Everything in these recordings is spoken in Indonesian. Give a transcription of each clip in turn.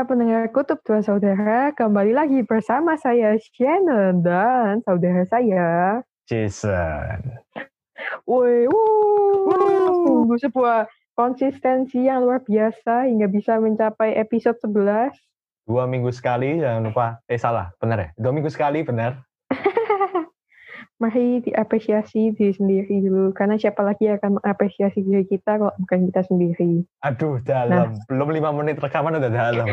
para pendengar Kutub Dua Saudara, kembali lagi bersama saya Shannon dan saudara saya Jason. Woi, sebuah konsistensi yang luar biasa hingga bisa mencapai episode 11. Dua minggu sekali, jangan lupa. Eh salah, benar ya? Dua minggu sekali, benar. Mari diapresiasi diri sendiri dulu, karena siapa lagi yang akan mengapresiasi diri kita kalau bukan kita sendiri. Aduh, dalam. Nah. Belum lima menit rekaman udah dalam.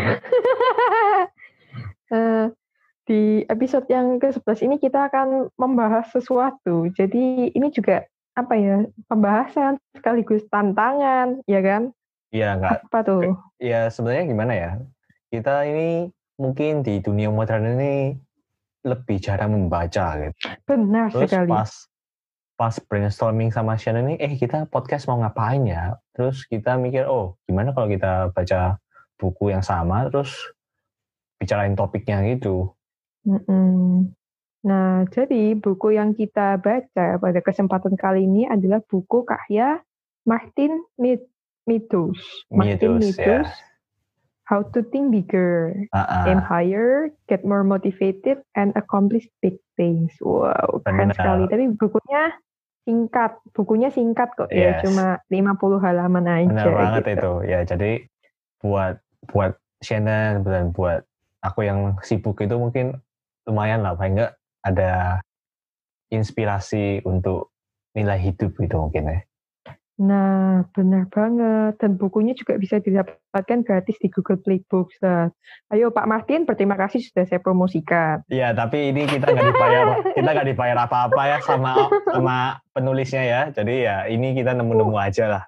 uh, di episode yang ke-11 ini kita akan membahas sesuatu. Jadi ini juga apa ya pembahasan sekaligus tantangan, ya kan? Iya enggak. Apa tuh? Ya sebenarnya gimana ya? Kita ini mungkin di dunia modern ini lebih jarang membaca gitu. Benar Terus sekali. pas pas brainstorming sama Shannon ini, eh kita podcast mau ngapain ya? Terus kita mikir, oh gimana kalau kita baca buku yang sama, terus bicarain topiknya gitu. Mm -mm. Nah, jadi buku yang kita baca pada kesempatan kali ini adalah buku karya Martin Meadows. Martin Meadows, ya. How to Think Bigger, Uh-uh. Aim Higher, Get More Motivated, and Accomplish Big Things. Wow, keren Benar. sekali. Tapi bukunya singkat, bukunya singkat kok ya, Yes. cuma 50 halaman aja. Benar banget gitu. itu. Ya jadi buat buat Shannon dan buat aku yang sibuk itu mungkin lumayan lah, paling enggak ada inspirasi untuk nilai hidup gitu mungkin ya. Nah, benar banget. Dan bukunya juga bisa didapatkan gratis di Google Play Books. Nah, ayo Pak Martin, berterima kasih sudah saya promosikan. Iya, tapi ini kita nggak dibayar, kita nggak dibayar apa-apa ya sama sama penulisnya ya. Jadi ya ini kita nemu-nemu aja lah.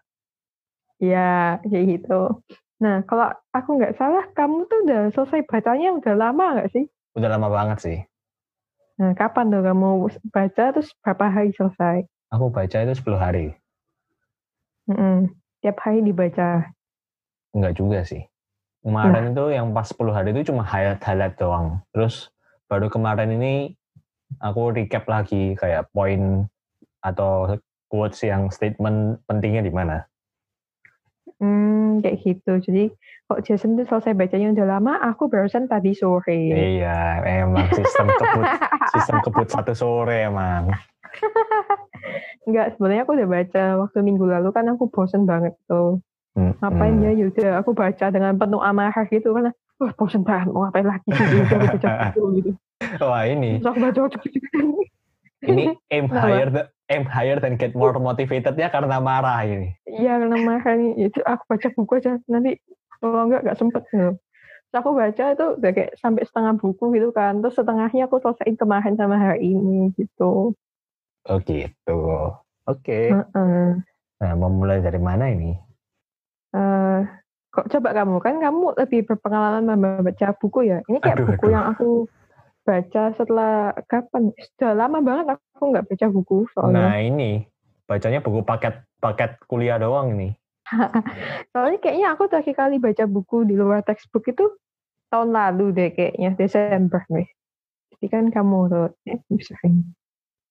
Ya, kayak gitu. Nah, kalau aku nggak salah, kamu tuh udah selesai bacanya udah lama nggak sih? Udah lama banget sih. Nah, kapan tuh kamu baca terus berapa hari selesai? Aku baca itu 10 hari. Mm-mm. Tiap hari dibaca. Enggak juga sih. Kemarin itu yang pas 10 hari itu cuma highlight-highlight doang. Terus baru kemarin ini aku recap lagi kayak poin atau quotes yang statement pentingnya di mana. Hmm, kayak gitu. Jadi, kok Jason tuh selesai bacanya udah lama, aku barusan tadi sore. Iya, emang sistem kebut sistem kebut satu sore emang. Enggak, sebenarnya aku udah baca waktu minggu lalu kan aku bosen banget tuh. Hmm, Ngapain hmm. ya? Yaudah, aku baca dengan penuh amarah gitu karena wah bosen banget mau ngapain lagi gitu, baca buku gitu. Wah ini, Terus aku baca gitu. ini aim higher, th- aim higher dan get more motivatednya karena marah ini. Iya karena marah nih, itu aku baca buku aja nanti kalau enggak nggak sempet gitu. Terus aku baca itu udah kayak sampai setengah buku gitu kan, terus setengahnya aku selesaiin kemarin sama hari ini gitu. Oh gitu. Oke. Heeh. Nah, mau mulai dari mana ini? Eh, kok coba kamu kan kamu lebih berpengalaman membaca buku ya. Ini kayak Aduh, buku aduh. yang aku baca setelah kapan? Sudah lama banget aku nggak baca buku soalnya. Nah ini bacanya buku paket paket kuliah doang ini. Soalnya kayaknya aku terakhir kali baca buku di luar textbook itu tahun lalu deh kayaknya Desember nih. Jadi kan kamu tuh eh, sering.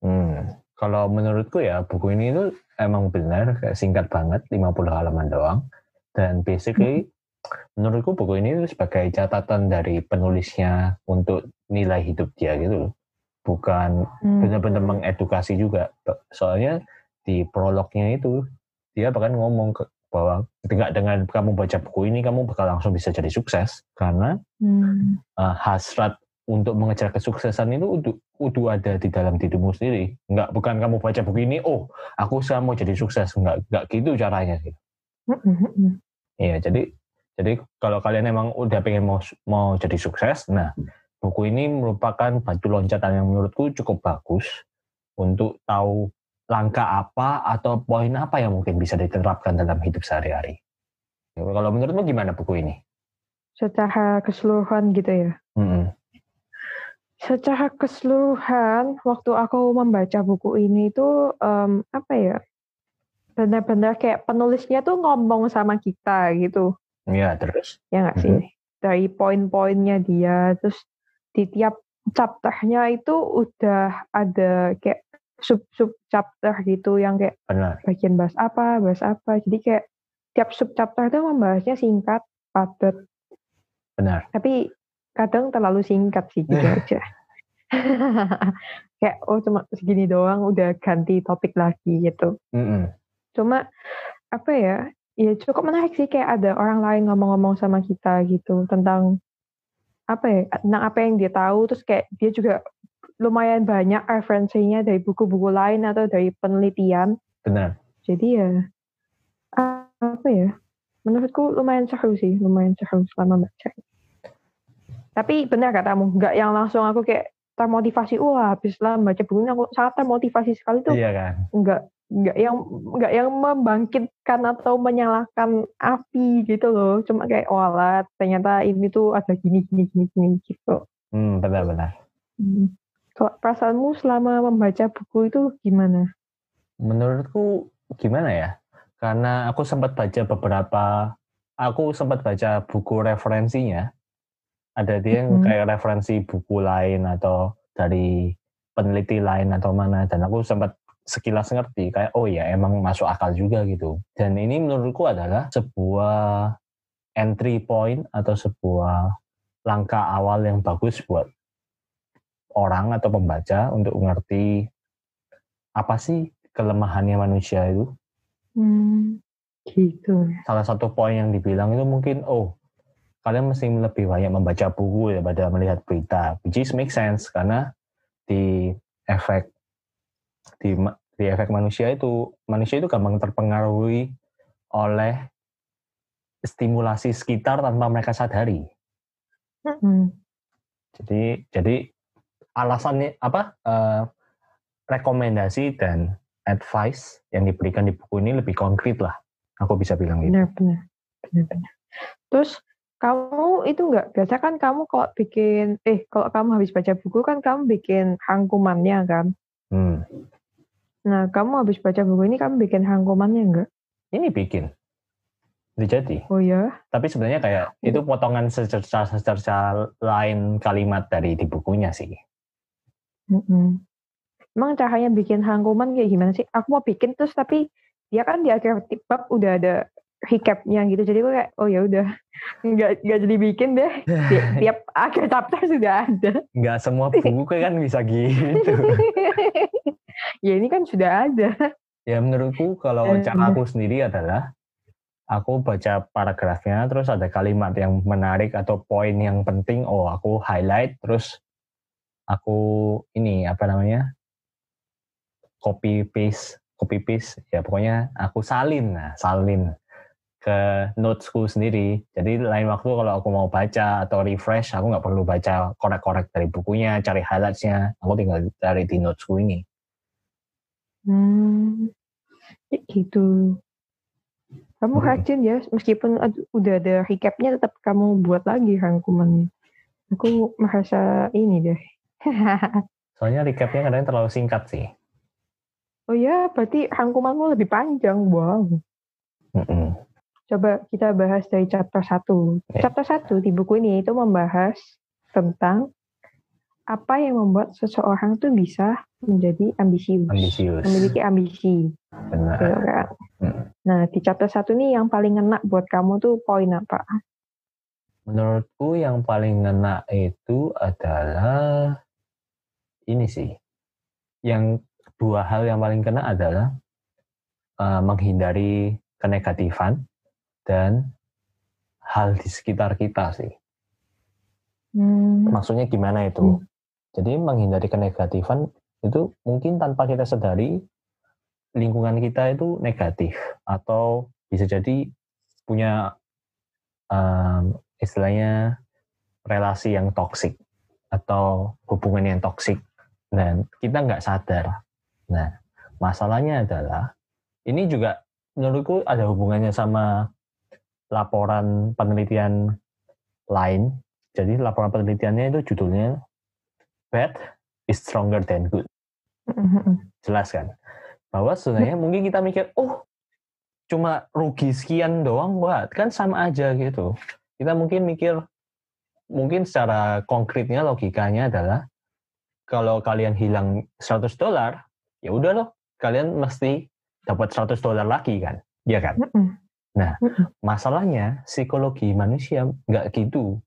Hmm. Kalau menurutku ya buku ini tuh emang benar singkat banget 50 halaman doang dan basically menurutku buku ini tuh sebagai catatan dari penulisnya untuk nilai hidup dia gitu loh. Bukan Hmm. benar-benar mengedukasi juga. Soalnya di prolognya itu dia bahkan ngomong ke bahwa ketika dengan kamu baca buku ini kamu bakal langsung bisa jadi sukses karena Hmm. uh, hasrat untuk mengejar kesuksesan itu udah, udah ada di dalam dirimu sendiri. Enggak, bukan kamu baca buku ini, oh aku saya mau jadi sukses. Enggak, enggak gitu caranya. Gitu. Hmm. Iya, jadi jadi kalau kalian emang udah pengen mau mau jadi sukses, nah buku ini merupakan batu loncatan yang menurutku cukup bagus untuk tahu langkah apa atau poin apa yang mungkin bisa diterapkan dalam hidup sehari-hari. Kalau menurutmu gimana buku ini? Secara keseluruhan gitu ya. Mm-mm. Secara keseluruhan, waktu aku membaca buku ini tuh em, apa ya? Benar-benar kayak penulisnya tuh ngomong sama kita gitu. Iya, terus? Ya nggak sih? Dari poin-poinnya dia, terus di tiap chapternya itu udah ada kayak sub-sub chapter gitu yang kayak Benar. bagian bahas apa, bahas apa. Jadi kayak tiap sub chapter itu membahasnya singkat, padat. Benar. Tapi kadang terlalu singkat sih gitu aja. Kayak oh cuma segini doang udah ganti topik lagi gitu. Mm-mm. Cuma apa ya? Ya cukup menarik sih kayak ada orang lain ngomong-ngomong sama kita gitu tentang apa ya? Tentang apa yang dia tahu terus kayak dia juga lumayan banyak referensinya dari buku-buku lain atau dari penelitian. Benar. Jadi ya apa ya? Menurutku lumayan seru sih, lumayan seru selama baca. Tapi benar katamu, nggak yang langsung aku kayak termotivasi, wah habis lah baca bukunya aku sangat termotivasi sekali tuh. Iya kan. Nggak nggak yang nggak yang membangkitkan atau menyalakan api gitu loh. Cuma kayak oh alat ternyata ini tuh ada gini gini gini gini gitu. Hmm, benar-benar. Hmm. Kalau perasaanmu selama membaca buku itu gimana? Menurutku gimana ya? Karena aku sempat baca beberapa, aku sempat baca buku referensinya. Ada dia yang Mhm. kayak referensi buku lain atau dari peneliti lain atau mana. Dan aku sempat sekilas ngerti kayak oh ya emang masuk akal juga gitu. Dan ini menurutku adalah sebuah entry point atau sebuah langkah awal yang bagus buat orang atau pembaca untuk mengerti apa sih kelemahannya manusia itu. Hmm, gitu. Salah satu poin yang dibilang itu mungkin, oh, kalian mesti lebih banyak membaca buku daripada melihat berita. Which is make sense, karena di efek di, di efek manusia itu, manusia itu gampang terpengaruhi oleh stimulasi sekitar tanpa mereka sadari. Hmm. Jadi jadi alasannya apa? eh, rekomendasi dan advice yang diberikan di buku ini lebih konkret lah. Aku bisa bilang gitu. Benar-benar, benar-benar. Terus kamu itu nggak biasa kan kamu kalau bikin eh kalau kamu habis baca buku kan kamu bikin rangkumannya kan. Hmm. Nah kamu habis baca buku ini kamu bikin rangkumannya nggak? Ini bikin. Udah jadi. Oh ya, Tapi sebenarnya kayak itu potongan secerca-secerca lain kalimat dari di bukunya sih. Mm-mm. Emang caranya bikin rangkuman kayak gimana sih? Aku mau bikin terus tapi dia kan di akhir bab udah ada recapnya gitu. Jadi gue kayak oh ya udah nggak nggak jadi bikin deh. Ti- Tiap akhir chapter sudah ada. Nggak semua buku kan bisa gitu. ya ini kan sudah ada. Ya menurutku kalau Eh. cara aku sendiri adalah aku baca paragrafnya terus ada kalimat yang menarik atau poin yang penting oh aku highlight terus aku ini apa namanya copy paste copy paste ya pokoknya aku salin nah salin ke notesku sendiri jadi lain waktu kalau aku mau baca atau refresh aku nggak perlu baca korek-korek dari bukunya cari highlightsnya aku tinggal cari di notesku ini Hmm, gitu. Kamu Hmm. rajin ya, meskipun udah ada recapnya tetap kamu buat lagi rangkumannya. Aku merasa ini deh. soalnya recapnya kadang terlalu singkat sih oh ya, berarti rangkumanmu lebih panjang. Wow. Mm-mm. Coba kita bahas dari chapter 1. Ya. Chapter 1 di buku ini itu membahas tentang apa yang membuat seseorang tuh bisa menjadi ambisius. ambisius Memiliki ambisi. benar gitu kan. Mm. Nah, di chapter 1 nih yang paling ngena buat kamu tuh poin apa? Menurutku yang paling ngena itu adalah ini sih. Yang dua hal yang paling kena adalah eh, menghindari kenegatifan dan hal di sekitar kita sih. Hmm, Maksudnya gimana itu? Jadi menghindari kenegatifan itu mungkin tanpa kita sadari lingkungan kita itu negatif atau bisa jadi punya em, istilahnya relasi yang toksik atau hubungan yang toksik dan kita nggak sadar. Nah, masalahnya adalah ini juga menurutku ada hubungannya sama laporan penelitian lain. Jadi laporan penelitiannya itu judulnya Bad is stronger than good. Jelas kan? Bahwa sebenarnya mungkin kita mikir, oh cuma rugi sekian doang, wah kan sama aja gitu. Kita mungkin mikir, mungkin secara konkretnya logikanya adalah kalau kalian hilang 100 dolar, ya udah loh, kalian mesti dapat 100 dolar lagi kan, ya kan? Mm-mm. Masalahnya psikologi manusia nggak gitu.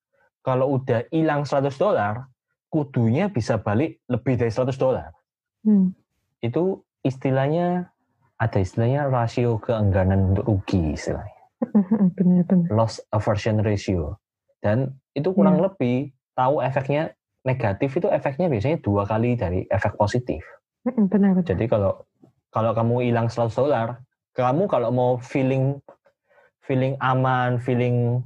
kalau udah hilang 100 dolar, kudunya bisa balik lebih dari 100 dolar. Hmm. Itu istilahnya ada istilahnya rasio keengganan untuk rugi istilahnya. Benar-benar. Loss aversion ratio. Dan itu kurang Iya. lebih tahu efeknya negatif itu efeknya biasanya dua kali dari efek positif. Benar-benar. Jadi kalau kalau kamu hilang 100 dolar, kamu kalau mau feeling feeling aman, feeling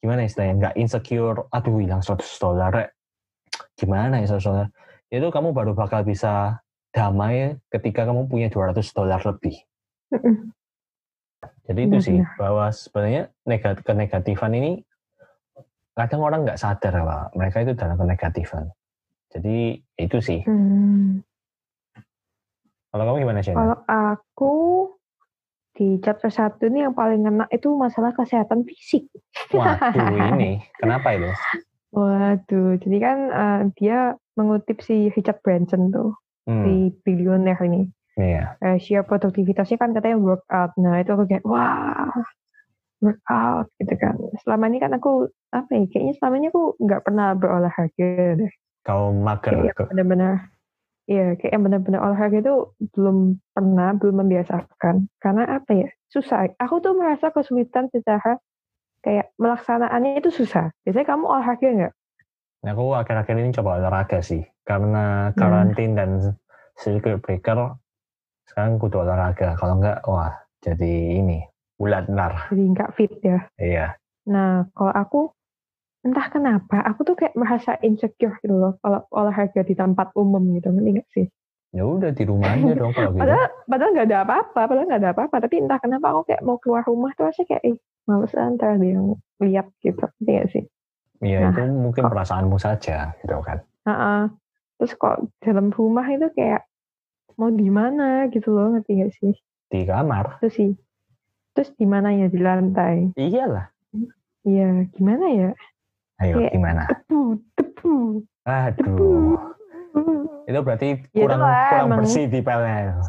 gimana istilahnya, nggak insecure, aduh hilang 100 dolar, gimana ya 100 dolar? Itu kamu baru bakal bisa damai ketika kamu punya 200 dolar lebih. Jadi itu sih Benar-benar. bahwa sebenarnya negat kenegatifan ini kadang orang nggak sadar bahwa mereka itu dalam kenegatifan. Jadi itu sih. Hmm. Kalau kamu gimana sih? Kalau aku di chapter satu ini yang paling ngena itu masalah kesehatan fisik. Waduh ini kenapa itu? Waduh, jadi kan eh, dia mengutip si Richard Branson tuh, Hmm, si bilioner ini. iya. Rasio produktivitasnya kan katanya workout. Nah itu aku kayak, wah, workout gitu kan. Selama ini kan aku, apa ya, kayaknya selama ini aku nggak pernah berolahraga deh. Kau mager benar-benar, iya, kayak yang benar-benar olahraga itu belum pernah, belum membiasakan. Karena apa ya, susah. Aku tuh merasa kesulitan secara kayak melaksanaannya itu susah. Biasanya kamu olahraga nggak? Nah, aku akhir-akhir ini coba olahraga sih. Karena Hmm. karantin dan circuit breaker, sekarang kudu olahraga. Kalau enggak, wah jadi ini, bulat nar. Jadi nggak fit ya. Iya. Nah, kalau aku entah kenapa, aku tuh kayak merasa insecure gitu loh kalau olahraga di tempat umum gitu, ngerti nggak sih? Ya udah di rumah aja dong kalau gitu. Padahal padahal nggak ada apa-apa, padahal nggak ada apa-apa, tapi entah kenapa aku kayak mau keluar rumah tuh rasanya kayak, ih, males antar ada yang lihat gitu, ngerti nggak sih? Iya, Nah, itu mungkin kok- perasaanmu saja, gitu kan. Heeh. Terus kok dalam rumah itu kayak mau di mana gitu loh, ngerti nggak sih? Di kamar. Itu sih. Terus di mana ya di lantai? Iyalah. Iya, gimana ya? Ayo, Kayak- gimana? Tepu, tepu. Aduh. Itu berarti Ya kurang itulah, kurang emang. bersih di pelnya.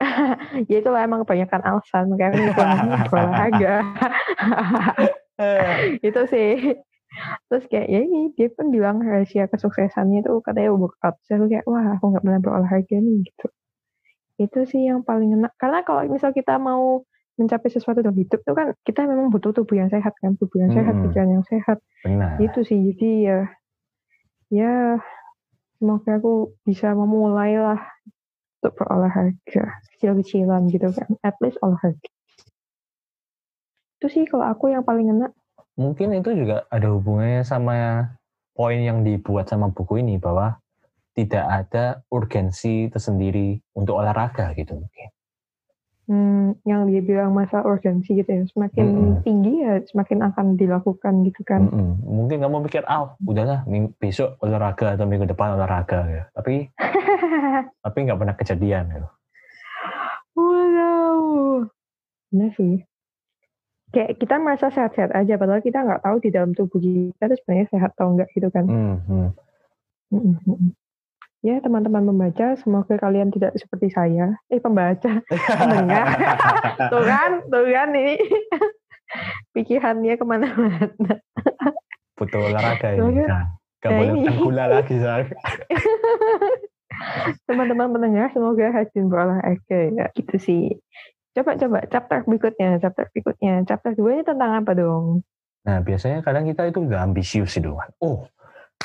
ya itu lah emang kebanyakan alasan makanya kurang berolahraga itu sih terus kayak ya ini dia pun bilang rahasia kesuksesannya itu katanya workout saya kayak wah aku nggak pernah berolahraga nih gitu itu sih yang paling enak karena kalau misal kita mau mencapai sesuatu dalam hidup tuh kan kita memang butuh tubuh yang sehat kan tubuh yang sehat Mm-mm. pikiran yang sehat Benar. itu sih jadi ya ya semoga aku bisa memulai lah untuk berolahraga kecil-kecilan gitu kan at least olahraga itu sih kalau aku yang paling enak Mungkin itu juga ada hubungannya sama poin yang dibuat sama buku ini bahwa tidak ada urgensi tersendiri untuk olahraga gitu mungkin. Hmm, yang dia bilang masa urgensi gitu ya semakin Mm-mm. tinggi ya semakin akan dilakukan gitu kan Mm-mm. Mungkin kamu pikir, ah udahlah ming- besok olahraga atau minggu depan olahraga ya. Tapi tapi nggak pernah kejadian. Gitu. wow benar sih kayak kita merasa sehat-sehat aja padahal kita nggak tahu di dalam tubuh kita itu sebenarnya sehat atau enggak gitu kan Hmm, hmm. Mm, mm, mm. Ya, teman-teman membaca, semoga kalian tidak seperti saya. Eh, pembaca, pendengar. tuh kan, tuh kan ini. Pikirannya ke mana-mana. Butuh olahraga ini. Soalnya- Nah, Gak Nah, boleh ini. makan gula lagi saya. Teman-teman pendengar, semoga rajin berolahraga ya. Gitu sih. Coba-coba, chapter berikutnya, chapter berikutnya. Chapter 2 ini tentang apa dong? Nah, biasanya kadang kita itu udah ambisius itu kan. Oh,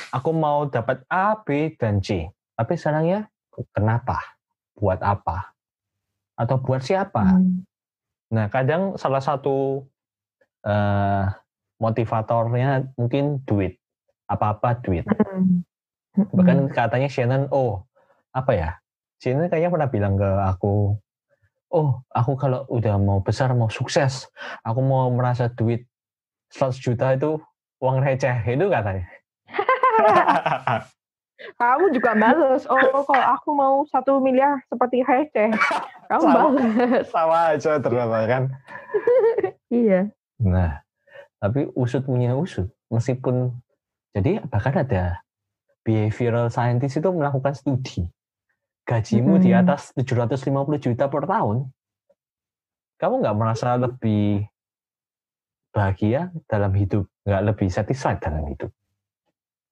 aku mau dapat A, B, dan C. Tapi sekarang ya, kenapa? Buat apa? Atau buat siapa? Hmm. Nah, kadang salah satu eh, motivatornya mungkin duit. Apa-apa duit. Hmm. Hmm. Bahkan katanya Shannon, oh, apa ya? Shannon kayaknya pernah bilang ke aku, oh, aku kalau udah mau besar, mau sukses, aku mau merasa duit 100 juta itu uang receh. Itu katanya. Kamu juga bales. Oh, kalau aku mau satu miliar seperti receh. Kamu Sama. bales. Sama aja ternyata kan. Iya. Nah, tapi usut punya usut. Meskipun, jadi bahkan ada behavioral scientist itu melakukan studi. Gajimu di Mm-mm. atas 750 juta per tahun, kamu nggak merasa lebih bahagia dalam hidup nggak lebih satisfied dengan itu.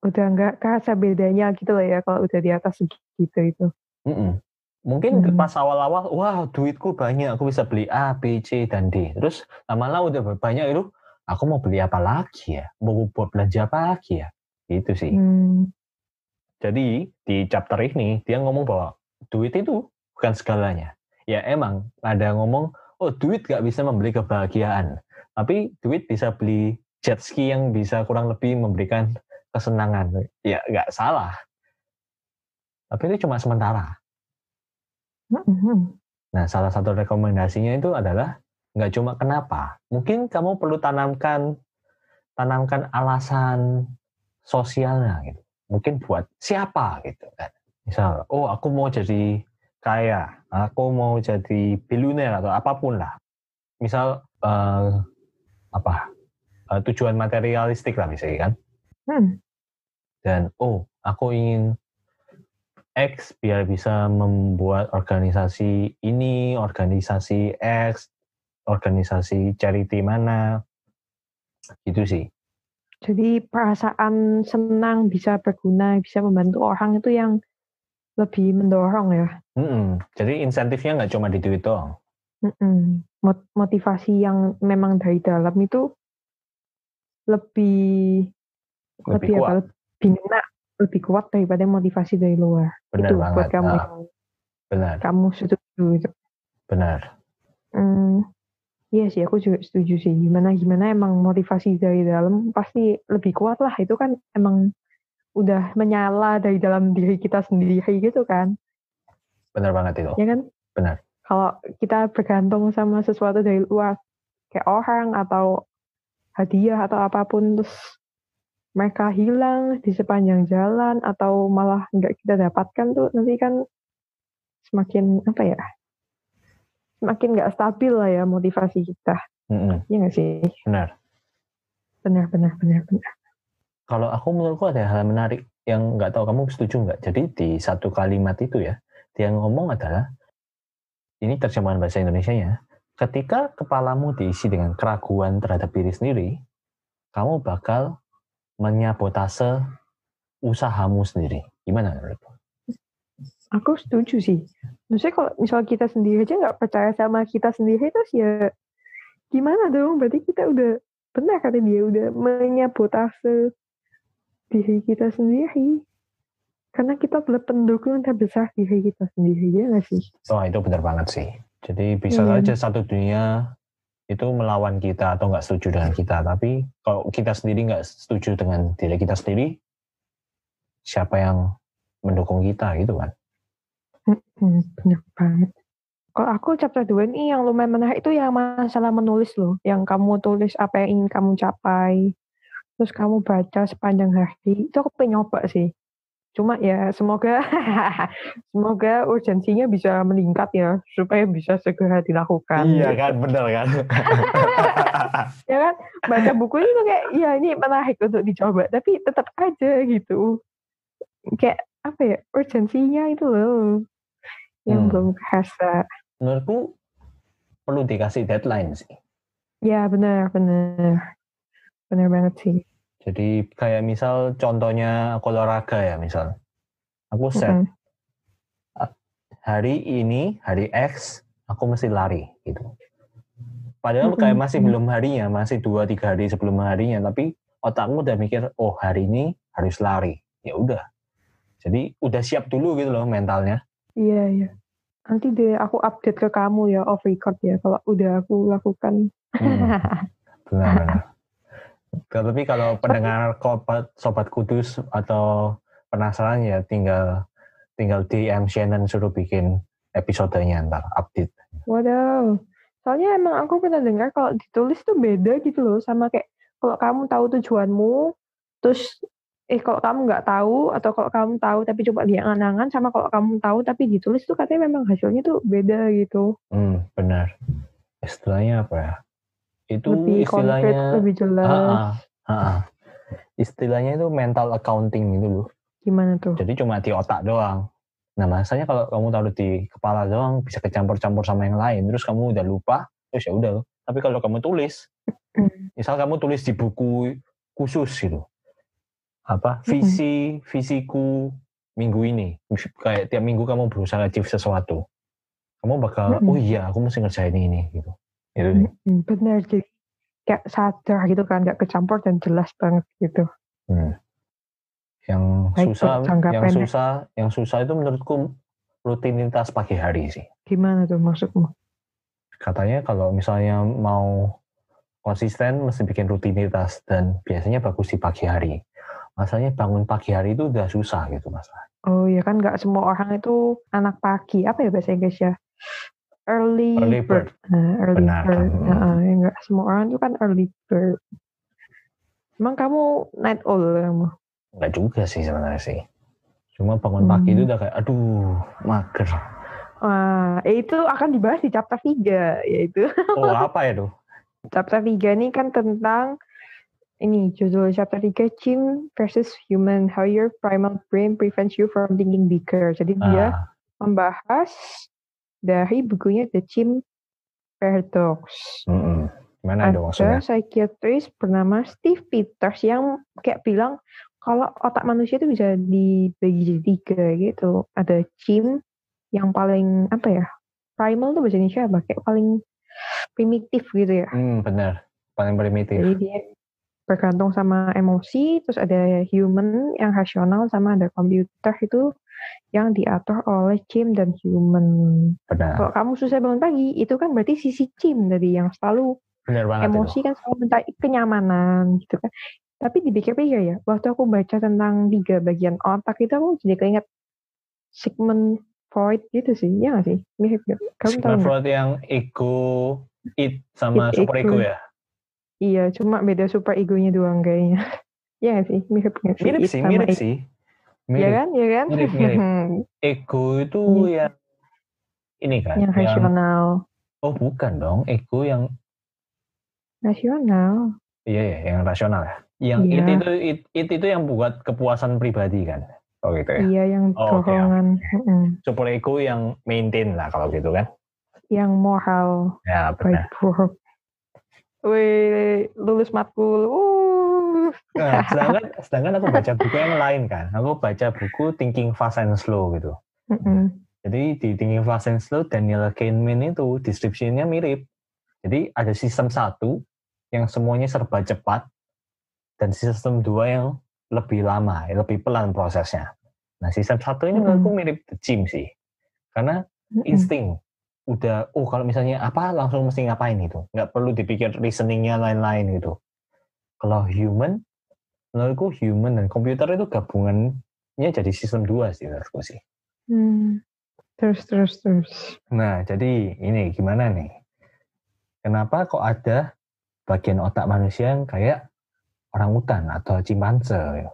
Udah nggak kerasa bedanya gitu lah ya kalau udah di atas segitu itu. Mm-mm. Mungkin Hmm. pas awal-awal, wah duitku banyak, aku bisa beli A, B, C, dan D. Terus lama-lama udah banyak itu, aku mau beli apa lagi ya? Mau buat belanja apa lagi ya? Itu sih. Hmm. Jadi di chapter ini dia ngomong bahwa duit itu bukan segalanya. Ya emang ada ngomong, oh duit gak bisa membeli kebahagiaan. Tapi duit bisa beli jet ski yang bisa kurang lebih memberikan kesenangan. Ya nggak salah. Tapi itu cuma sementara. Mhm. Nah, salah satu rekomendasinya itu adalah nggak cuma kenapa. Mungkin kamu perlu tanamkan tanamkan alasan sosialnya gitu. Mungkin buat siapa gitu kan. Misal, oh aku mau jadi kaya, aku mau jadi bilioner atau apa pun lah. Misal eh, apa eh, tujuan materialistik lah misalnya kan. Hmm. Dan oh aku ingin X biar bisa membuat organisasi ini, organisasi X, organisasi charity mana, gitu sih. Jadi perasaan senang bisa berguna, bisa membantu orang itu yang lebih mendorong ya. Mm-mm. Jadi insentifnya nggak cuma di duit doang. Mm-mm. Mot- Motivasi yang memang dari dalam itu lebih Lebih lebih kuat. apa? Ngena, lebih kuat daripada motivasi dari luar. Benar itu banget. buat kamu Ah, yang benar, kamu setuju gitu. benar. Hmm, iya sih, aku juga setuju sih. Gimana gimana emang motivasi dari dalam pasti lebih kuat lah. Itu kan emang udah menyala dari dalam diri kita sendiri gitu kan, Benar banget itu. ya kan? Benar. Kalau kita bergantung sama sesuatu dari luar, kayak orang atau hadiah atau apa pun, terus mereka hilang di sepanjang jalan atau malah nggak kita dapatkan tuh nanti kan semakin apa ya? Semakin nggak stabil lah ya motivasi kita. Iya nggak sih? Benar. Benar, benar, benar, benar. Kalau aku menurutku ada hal menarik yang nggak tahu kamu setuju nggak. Jadi di satu kalimat itu ya, dia ngomong adalah ini terjemahan bahasa Indonesia ya. Ketika kepalamu diisi dengan keraguan terhadap diri sendiri, kamu bakal menyabotase usahamu sendiri. Gimana menurutmu? Aku setuju sih. Maksudnya kalau misal kita sendiri aja nggak percaya sama kita sendiri terus ya gimana dong? Berarti kita udah benar kata dia udah menyabotase diri kita sendiri. Karena kita adalah pendukung terbesar diri kita sendiri ya nggak sih? Oh itu benar banget sih. Jadi bisa Hmm. saja satu dunia itu melawan kita atau nggak setuju dengan kita. Tapi kalau kita sendiri nggak setuju dengan diri kita sendiri, siapa yang mendukung kita gitu kan? Benar banget. Kalau aku chapter 2 ini yang lumayan menarik itu yang masalah menulis loh. Yang kamu tulis apa yang ingin kamu capai. Terus kamu baca sepanjang hari. Itu aku pengen nyoba sih. Cuma ya semoga semoga urgensinya bisa meningkat ya. Supaya bisa segera dilakukan. Iya kan, bener kan? Ya kan? Baca buku itu kayak ya ini menarik untuk dicoba. Tapi tetap aja gitu. Kayak apa ya urgensinya itu loh. Yang Hmm. belum kerasa. Menurutku perlu dikasih deadline sih. Ya benar benar benar banget sih. Jadi kayak misal contohnya aku olahraga ya misal. Aku set Mm-mm. hari ini, hari X, aku mesti lari gitu. Padahal kayak Mm-mm. masih belum harinya, masih dua tiga hari sebelum harinya, tapi otakmu udah mikir, oh hari ini harus lari. Ya udah. Jadi udah siap dulu gitu loh mentalnya. Iya iya. Nanti deh aku update ke kamu ya off record ya kalau udah aku lakukan. Hmm, benar-benar. Tapi kalau pendengar sobat, sobat kudus atau penasaran ya tinggal tinggal DM Shannon suruh bikin episodenya ntar update. Waduh. Soalnya emang aku pernah dengar kalau ditulis tuh beda gitu loh sama kayak kalau kamu tahu tujuanmu terus eh kalau kamu nggak tahu atau kalau kamu tahu tapi coba diangan-angan sama kalau kamu tahu tapi ditulis tuh katanya memang hasilnya tuh beda gitu. Hmm, benar. Istilahnya apa ya? Itu lebih konkret, istilahnya lebih jelas. Ah, ah, ah, ah. Istilahnya itu mental accounting gitu loh. Gimana tuh? Jadi cuma di otak doang. Nah, masanya kalau kamu taruh di kepala doang bisa kecampur-campur sama yang lain, terus kamu udah lupa, terus ya udah. Tapi kalau kamu tulis, misal kamu tulis di buku khusus gitu. Apa visi visiku minggu ini kayak tiap minggu kamu berusaha achieve sesuatu kamu bakal oh iya aku mesti ngerjain ini gitu itu nih benar jadi kayak sadar gitu kan nggak kecampur dan jelas banget gitu hmm. yang Baik, susah yang pendek. susah yang susah itu menurutku rutinitas pagi hari sih gimana tuh maksudmu katanya kalau misalnya mau konsisten mesti bikin rutinitas dan biasanya bagus di pagi hari Masalahnya bangun pagi hari itu udah susah gitu mas. Oh iya kan nggak semua orang itu anak pagi. Apa ya bahasa Inggris ya? Early, early bird. bird. Nah, early Benar. bird. Nah, ya nggak semua orang itu kan early bird. Emang kamu night owl kamu? Nggak juga sih sebenarnya sih. Cuma bangun hmm. pagi itu udah kayak aduh mager. Wah, itu akan dibahas di chapter 3 yaitu. Oh, apa ya tuh? chapter 3 ini kan tentang ini judul chapter 3 Chim versus Human How Your Primal Brain Prevents You from Thinking Bigger. Jadi ah. dia membahas dari bukunya The Chim Paradox. Mm -hmm. Mana ada maksudnya? psikiatris bernama Steve Peters yang kayak bilang kalau otak manusia itu bisa dibagi jadi tiga gitu. Ada Chim yang paling apa ya? Primal tuh bahasa Indonesia apa? Kayak paling primitif gitu ya. Hmm, benar. Paling primitif. Jadi dia bergantung sama emosi, terus ada human yang rasional sama ada komputer itu yang diatur oleh Jim dan human. Benar. Kalau kamu susah bangun pagi, itu kan berarti sisi Jim dari yang selalu Benar banget emosi itu. kan selalu minta kenyamanan gitu kan. Tapi dipikir-pikir ya, waktu aku baca tentang tiga bagian otak itu aku jadi keinget Sigmund Freud gitu sih, ya gak sih? Mirip gak? Kamu Sigmund Freud gak? yang ego, it sama it, super ego ya? Iya, cuma beda super egonya doang kayaknya. Iya gak sih? Mirip gak sih? Mirip sih, mirip sih. Mirip. Iya kan? Iya kan? Mirip, mirip. ego itu ya ini kan. Yang rasional. Oh bukan dong, ego yang rasional. Iya, iya, yang rasional ya. Yang iya. it itu it, it itu yang buat kepuasan pribadi kan. Oh gitu ya. Iya, yang oh, dorongan. Okay. Super ego yang maintain lah kalau gitu kan. Yang moral. Ya, benar. Wih, lulus matkul. Uh. Nah, sedangkan, sedangkan aku baca buku yang lain kan. Aku baca buku Thinking Fast and Slow gitu. Mm -hmm. Jadi di Thinking Fast and Slow, Daniel Kahneman itu deskripsinya mirip. Jadi ada sistem satu yang semuanya serba cepat, dan sistem dua yang lebih lama, lebih pelan prosesnya. Nah, sistem satu ini mm -hmm. menurutku mirip The Gym sih. Karena insting, udah oh kalau misalnya apa langsung mesti ngapain gitu nggak perlu dipikir reasoningnya lain-lain gitu kalau human menurutku human dan komputer itu gabungannya jadi sistem dua sih menurutku sih hmm. terus terus terus nah jadi ini gimana nih kenapa kok ada bagian otak manusia yang kayak orang hutan atau cimpanse ya?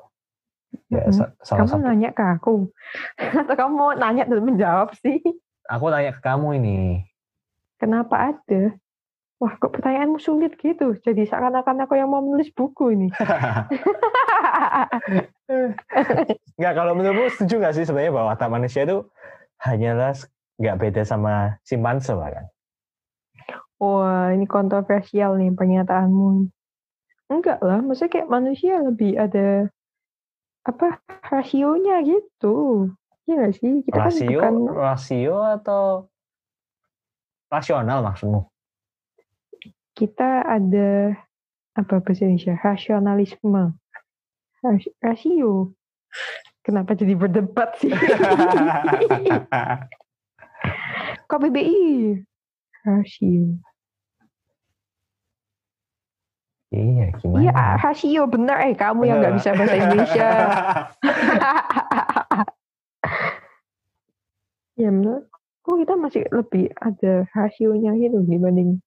Ya, hmm. salah kamu satu. nanya ke aku atau kamu mau nanya dan menjawab sih Aku tanya ke kamu ini. Kenapa ada? Wah, kok pertanyaanmu sulit gitu? Jadi seakan-akan aku yang mau menulis buku ini. Enggak, kalau menurutmu setuju nggak sih sebenarnya bahwa otak manusia itu hanyalah nggak beda sama simpanse kan? Wah, ini kontroversial nih pernyataanmu. Enggak lah, maksudnya kayak manusia lebih ada apa rasionya gitu. Iya gak sih? Kita kan rasio, kan bukan... rasio atau rasional maksudmu? Kita ada apa bahasa Indonesia? Rasionalisme. Ras rasio. Kenapa jadi berdebat sih? KBBI. Rasio. Iya, gimana? Iya, rasio benar. Eh, kamu yang nggak bisa bahasa Indonesia. ya menurutku kita masih lebih ada rasionya gitu dibanding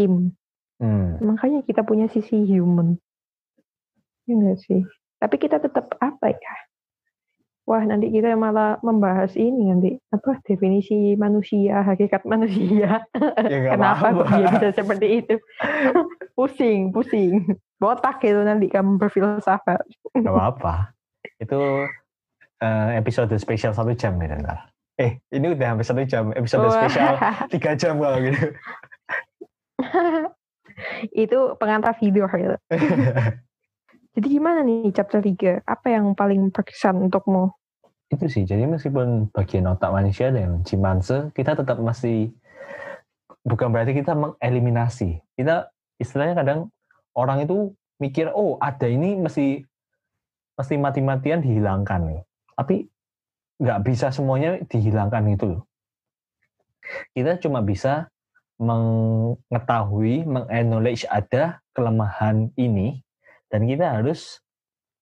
Kim. Hmm. Makanya kita punya sisi human. Ya enggak sih? Tapi kita tetap apa ya? Wah, nanti kita malah membahas ini nanti apa definisi manusia, hakikat manusia. Ya, Kenapa kok dia bisa seperti itu? pusing, pusing. Botak itu nanti kamu berfilsafat. Gak apa-apa. Itu uh, episode spesial satu jam ya ntar. Eh, ini udah hampir satu jam. Episode Wah. spesial tiga jam kalau gitu. Itu pengantar video gitu. Jadi gimana nih chapter 3? Apa yang paling berkesan untukmu? itu sih jadi meskipun bagian otak manusia dan cimpanse kita tetap masih bukan berarti kita mengeliminasi kita istilahnya kadang orang itu mikir oh ada ini mesti mesti mati-matian dihilangkan nih tapi nggak bisa semuanya dihilangkan itu loh kita cuma bisa mengetahui mengacknowledge ada kelemahan ini dan kita harus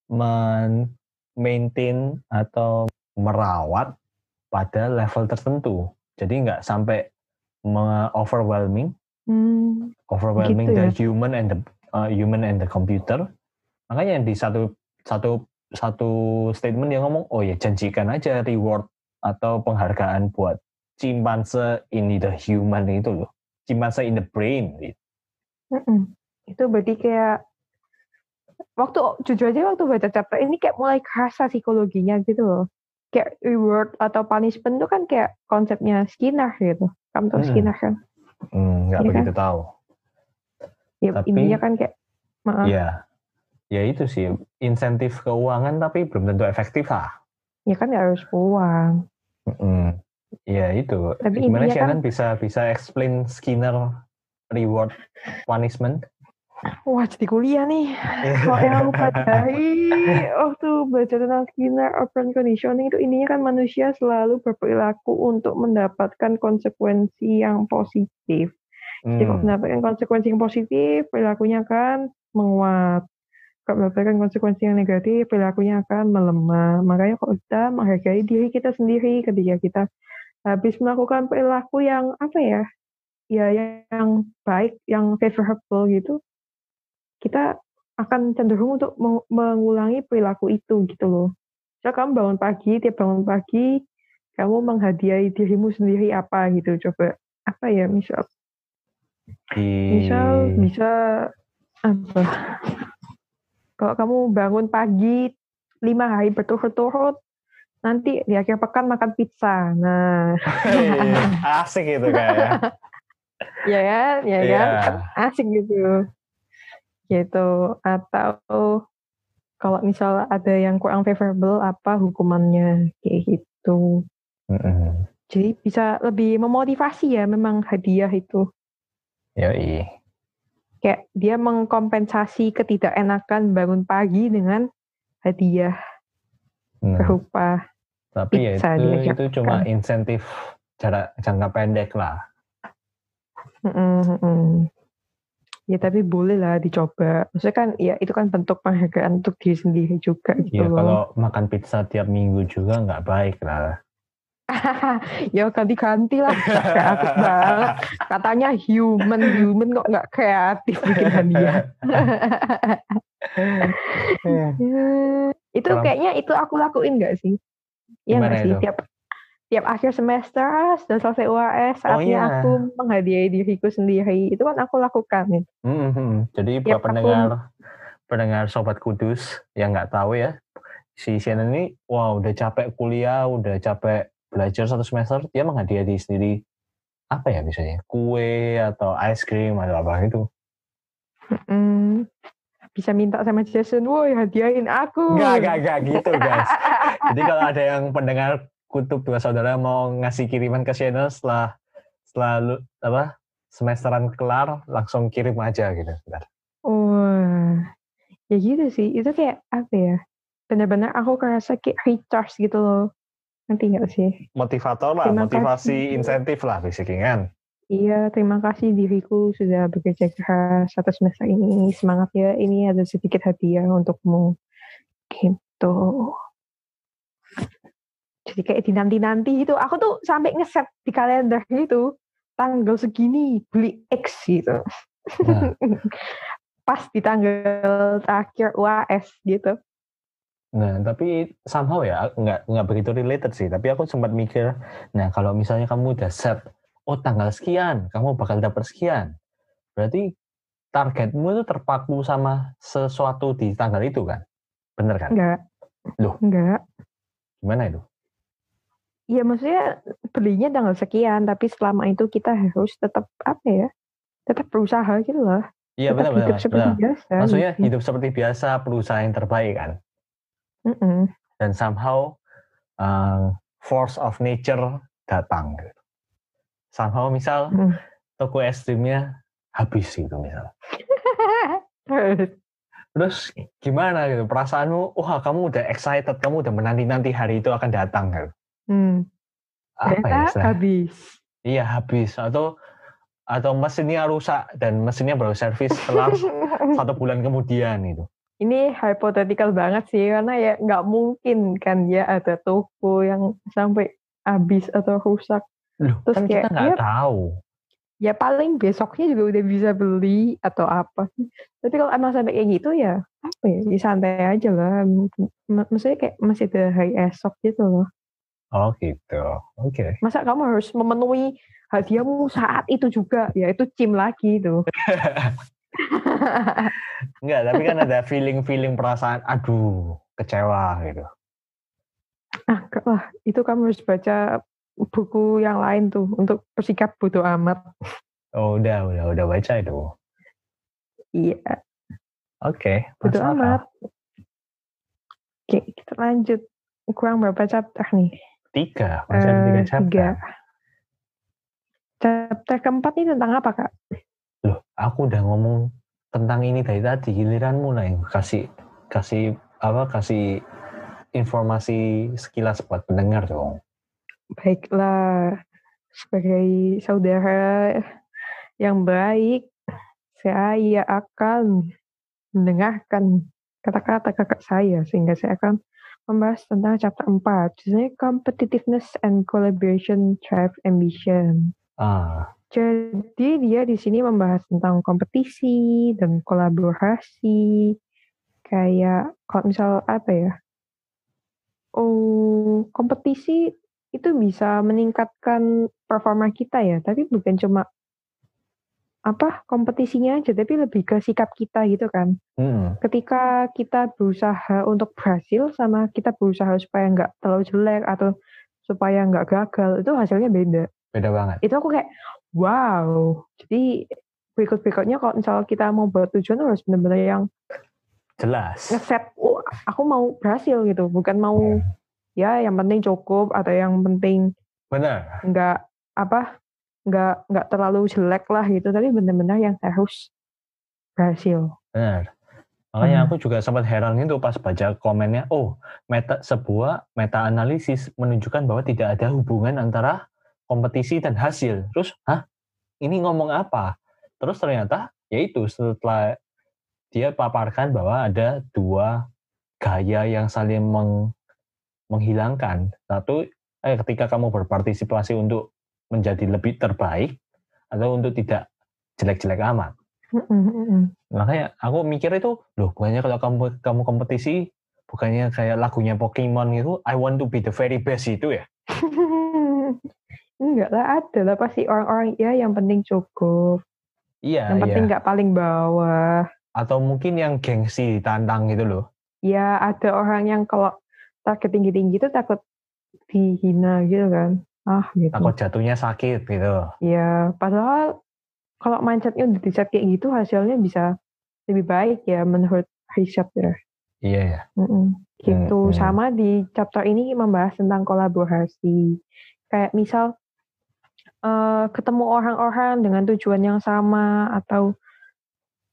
men maintain atau merawat pada level tertentu. Jadi nggak sampai overwhelming, hmm, overwhelming gitu ya? the human and the uh, human and the computer. Makanya di satu satu satu statement yang ngomong, oh ya janjikan aja reward atau penghargaan buat cimpanse in the human itu loh, cimpanse in the brain. Gitu. Mm -mm. Itu berarti kayak waktu jujur aja waktu baca chapter ini kayak mulai kerasa psikologinya gitu loh kayak reward atau punishment itu kan kayak konsepnya Skinner gitu. Kamu tahu hmm. Skinner kan? Hmm, nggak ya begitu kan? tahu. Ya tapi, intinya kan kayak maaf. Ya, ya itu sih insentif keuangan tapi belum tentu efektif lah. Ya kan nggak harus uang. Hmm, ya itu. Tapi Gimana sih kan, bisa bisa explain Skinner reward punishment? Wah, jadi kuliah nih. Kalau yang aku pelajari waktu baca tentang Skinner open conditioning itu ininya kan manusia selalu berperilaku untuk mendapatkan konsekuensi yang positif. Hmm. Jadi kalau mendapatkan konsekuensi yang positif, perilakunya akan menguat. Kalau mendapatkan konsekuensi yang negatif, perilakunya akan melemah. Makanya kalau kita menghargai diri kita sendiri ketika kita habis melakukan perilaku yang apa ya, ya yang baik, yang favorable gitu, kita akan cenderung untuk mengulangi perilaku itu gitu loh. So kamu bangun pagi, tiap bangun pagi kamu menghadiahi dirimu sendiri apa gitu. Coba apa ya misal? Misal bisa apa? Kalau kamu bangun pagi lima hari berturut-turut nanti di akhir pekan makan pizza. Nah. Asik gitu kayak ya. Kan? Ya yeah. kan? Asik gitu. Gitu. Atau kalau misal ada yang kurang favorable apa hukumannya? Kayak gitu. Mm-hmm. jadi bisa lebih memotivasi ya memang hadiah itu. Ya iya kayak dia mengkompensasi ketidakenakan bangun pagi dengan hadiah. Berupa tapi ya itu itu cuma insentif cara jangka pendek lah mm-hmm. Ya tapi boleh lah dicoba. Maksudnya kan ya itu kan bentuk penghargaan untuk diri sendiri juga gitu ya, loh. kalau makan pizza tiap minggu juga nggak baik lah. ya ganti-ganti lah. kreatif banget. Katanya human, human kok nggak kreatif bikin hadiah. itu kayaknya itu aku lakuin nggak sih? Iya nggak sih? Tiap tiap akhir semester sudah selesai UAS saatnya oh, iya. aku menghadiahi diriku sendiri itu kan aku lakukan mm -hmm. jadi buat pendengar aku, pendengar sobat kudus yang nggak tahu ya si Shannon ini wow udah capek kuliah udah capek belajar satu semester dia menghadiahi diri sendiri apa ya misalnya kue atau ice cream atau apa gitu mm, bisa minta sama Jason, woi hadiahin aku. Gak, gak, gak gitu guys. Jadi kalau ada yang pendengar kutub dua saudara mau ngasih kiriman ke channel setelah setelah apa semesteran kelar langsung kirim aja gitu bentar. Oh, ya gitu sih. Itu kayak apa ya? Benar-benar aku kerasa kayak recharge gitu loh. Nanti nggak sih? Motivator lah, terima motivasi kasih. insentif lah basically kan. Iya, terima kasih diriku sudah bekerja keras satu semester ini. Semangat ya, ini ada sedikit hadiah untukmu. Gitu jadi kayak dinanti-nanti itu aku tuh sampai ngeset di kalender gitu tanggal segini beli X gitu nah. pas di tanggal terakhir UAS gitu Nah, tapi somehow ya nggak nggak begitu related sih. Tapi aku sempat mikir, nah kalau misalnya kamu udah set, oh tanggal sekian, kamu bakal dapat sekian, berarti targetmu itu terpaku sama sesuatu di tanggal itu kan? Bener kan? Enggak. Loh? Enggak. Gimana itu? Iya maksudnya belinya tanggal sekian, tapi selama itu kita harus tetap apa ya, tetap berusaha gitu loh. Iya Tetap benar hidup benar. seperti benar. biasa. Maksudnya gitu. hidup seperti biasa, berusaha yang terbaik kan. Mm-mm. Dan somehow uh, force of nature datang. Somehow misal Mm. toko es krimnya habis gitu misal. Terus, gimana gitu perasaanmu? Wah kamu udah excited, kamu udah menanti-nanti hari itu akan datang gitu. hmm, Apa ya habis. Iya habis atau atau mesinnya rusak dan mesinnya baru servis setelah satu bulan kemudian itu. Ini hypothetical banget sih karena ya nggak mungkin kan ya ada toko yang sampai habis atau rusak. Loh, Terus kan kita kayak, nggak ya- tahu. Ya paling besoknya juga udah bisa beli atau apa. Tapi kalau emang sampai kayak gitu ya apa ya, ya santai aja lah. Maksudnya kayak masih ada hari esok gitu loh. Oh gitu. Oke. Masa kamu harus memenuhi hadiahmu saat itu juga? Ya itu cim lagi itu. Enggak, tapi kan ada feeling-feeling perasaan, aduh, kecewa gitu. ah lah, itu kamu harus baca buku yang lain tuh untuk bersikap bodoh amat. Oh, udah, udah, udah baca itu. Iya, Oke, bodoh akal. amat. Oke, kita lanjut. Kurang berapa chapter nih? Tiga, masih ada tiga Eh, chapter. tiga. Chapter keempat ini tentang apa kak? Loh, aku udah ngomong tentang ini dari tadi, giliranmu lah yang kasih, kasih, apa, kasih informasi sekilas buat pendengar dong. Baiklah, sebagai saudara yang baik, saya akan mendengarkan kata-kata kakak saya sehingga saya akan membahas tentang chapter 4, judulnya Competitiveness and Collaboration Drive Ambition. Ah, Jadi dia di sini membahas tentang kompetisi dan kolaborasi. Kayak kalau misal apa ya? Oh, kompetisi itu bisa meningkatkan performa kita ya, tapi bukan cuma apa kompetisinya aja, tapi lebih ke sikap kita gitu kan. mm, Ketika kita berusaha untuk berhasil sama kita berusaha supaya nggak terlalu jelek atau supaya nggak gagal, itu hasilnya beda beda banget. itu aku kayak wow jadi berikut berikutnya kalau misalnya kita mau buat tujuan harus benar-benar yang Jelas. ngeset oh aku mau berhasil gitu bukan mau ya yang penting cukup atau yang penting Benar. nggak apa nggak nggak terlalu jelek lah gitu tapi benar-benar yang harus berhasil Benar. Makanya Hmm. aku juga sempat heran itu pas baca komennya, oh, meta sebuah meta analisis menunjukkan bahwa tidak ada hubungan antara kompetisi dan hasil. Terus, hah? Ini ngomong apa? Terus ternyata yaitu setelah dia paparkan bahwa ada dua gaya yang saling meng- menghilangkan. Satu, eh, ketika kamu berpartisipasi untuk menjadi lebih terbaik atau untuk tidak jelek-jelek amat. Makanya aku mikir itu, loh bukannya kalau kamu kamu kompetisi, bukannya kayak lagunya Pokemon itu, I want to be the very best itu ya? enggak lah ada lah pasti orang-orang ya yang penting cukup Iya, yang iya. penting nggak paling bawah Atau mungkin yang gengsi tantang gitu loh. ya ada orang yang kalau target tinggi-tinggi itu takut dihina gitu kan ah gitu Takut jatuhnya sakit gitu. ya padahal kalau mindsetnya udah diset kayak gitu hasilnya bisa lebih baik ya menurut riset ya Iya ya. Mm-mm. gitu Hmm, hmm. sama di chapter ini membahas tentang kolaborasi kayak misal eh, ketemu orang-orang dengan tujuan yang sama atau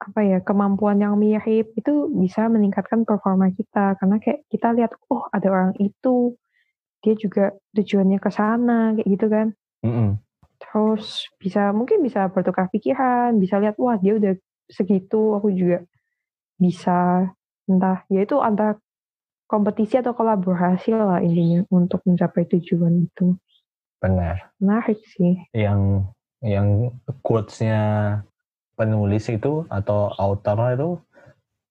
apa ya kemampuan yang mirip itu bisa meningkatkan performa kita. Karena kayak kita lihat oh ada orang itu dia juga tujuannya ke sana kayak gitu kan. Mm-mm. terus bisa mungkin bisa bertukar pikiran bisa lihat wah dia udah segitu aku juga bisa. Entah ya itu antara kompetisi atau kolaborasi lah intinya untuk mencapai tujuan itu. Benar. menarik sih. Yang yang quotes-nya penulis itu atau author itu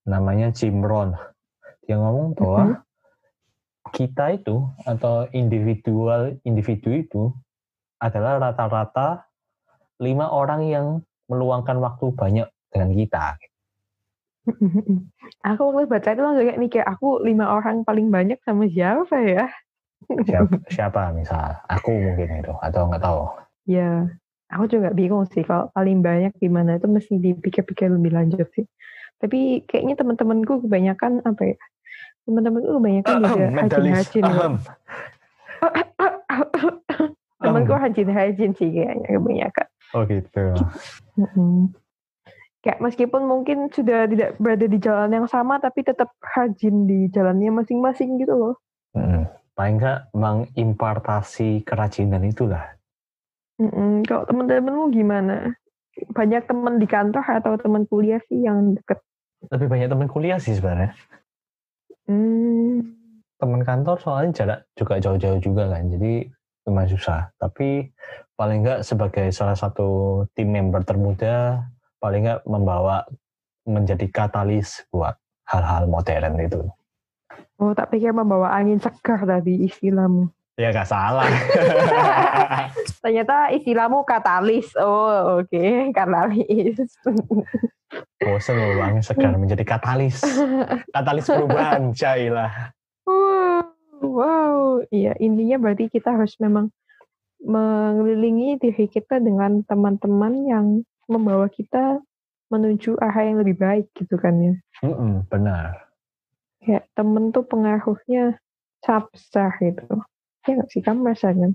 namanya Jim Rohn. Dia ngomong bahwa Mhm. kita itu atau individual individu itu adalah rata-rata lima orang yang meluangkan waktu banyak dengan kita. aku waktu baca itu langsung kayak mikir aku lima orang paling banyak sama siapa ya Siapa, siapa misal? Aku mungkin itu atau nggak tahu. ya aku juga bingung sih kalau paling banyak di mana itu mesti dipikir-pikir lebih lanjut sih. Tapi kayaknya teman-temanku kebanyakan apa ya? Teman-temanku kebanyakan juga hajin-hajin. Temanku hajin-hajin sih kayaknya kebanyakan. Oh gitu. Kayak meskipun mungkin sudah tidak berada di jalan yang sama, tapi tetap hajin di jalannya masing-masing gitu loh. Hmm. Paling nggak mengimpartasi kerajinan itulah. Mm-mm. Kalau teman-temanmu gimana? Banyak teman di kantor atau teman kuliah sih yang deket? Lebih banyak teman kuliah sih sebenarnya. Hmm. Teman kantor soalnya jarak juga jauh-jauh juga kan, jadi lumayan susah. Tapi paling nggak sebagai salah satu tim member termuda, paling nggak membawa menjadi katalis buat hal-hal modern itu. Oh, tak pikir membawa angin segar tadi istilahmu. Ya gak salah. Ternyata istilahmu katalis. Oh, oke, okay. katalis. Bosan loh angin segar menjadi katalis. Katalis perubahan, Jailah. Wow, wow. Iya, intinya berarti kita harus memang mengelilingi diri kita dengan teman-teman yang membawa kita menuju arah yang lebih baik gitu kan ya. Mm -mm, benar. Ya, temen tuh pengaruhnya sangat besar gitu. Ya nggak sih, kamu merasa kan?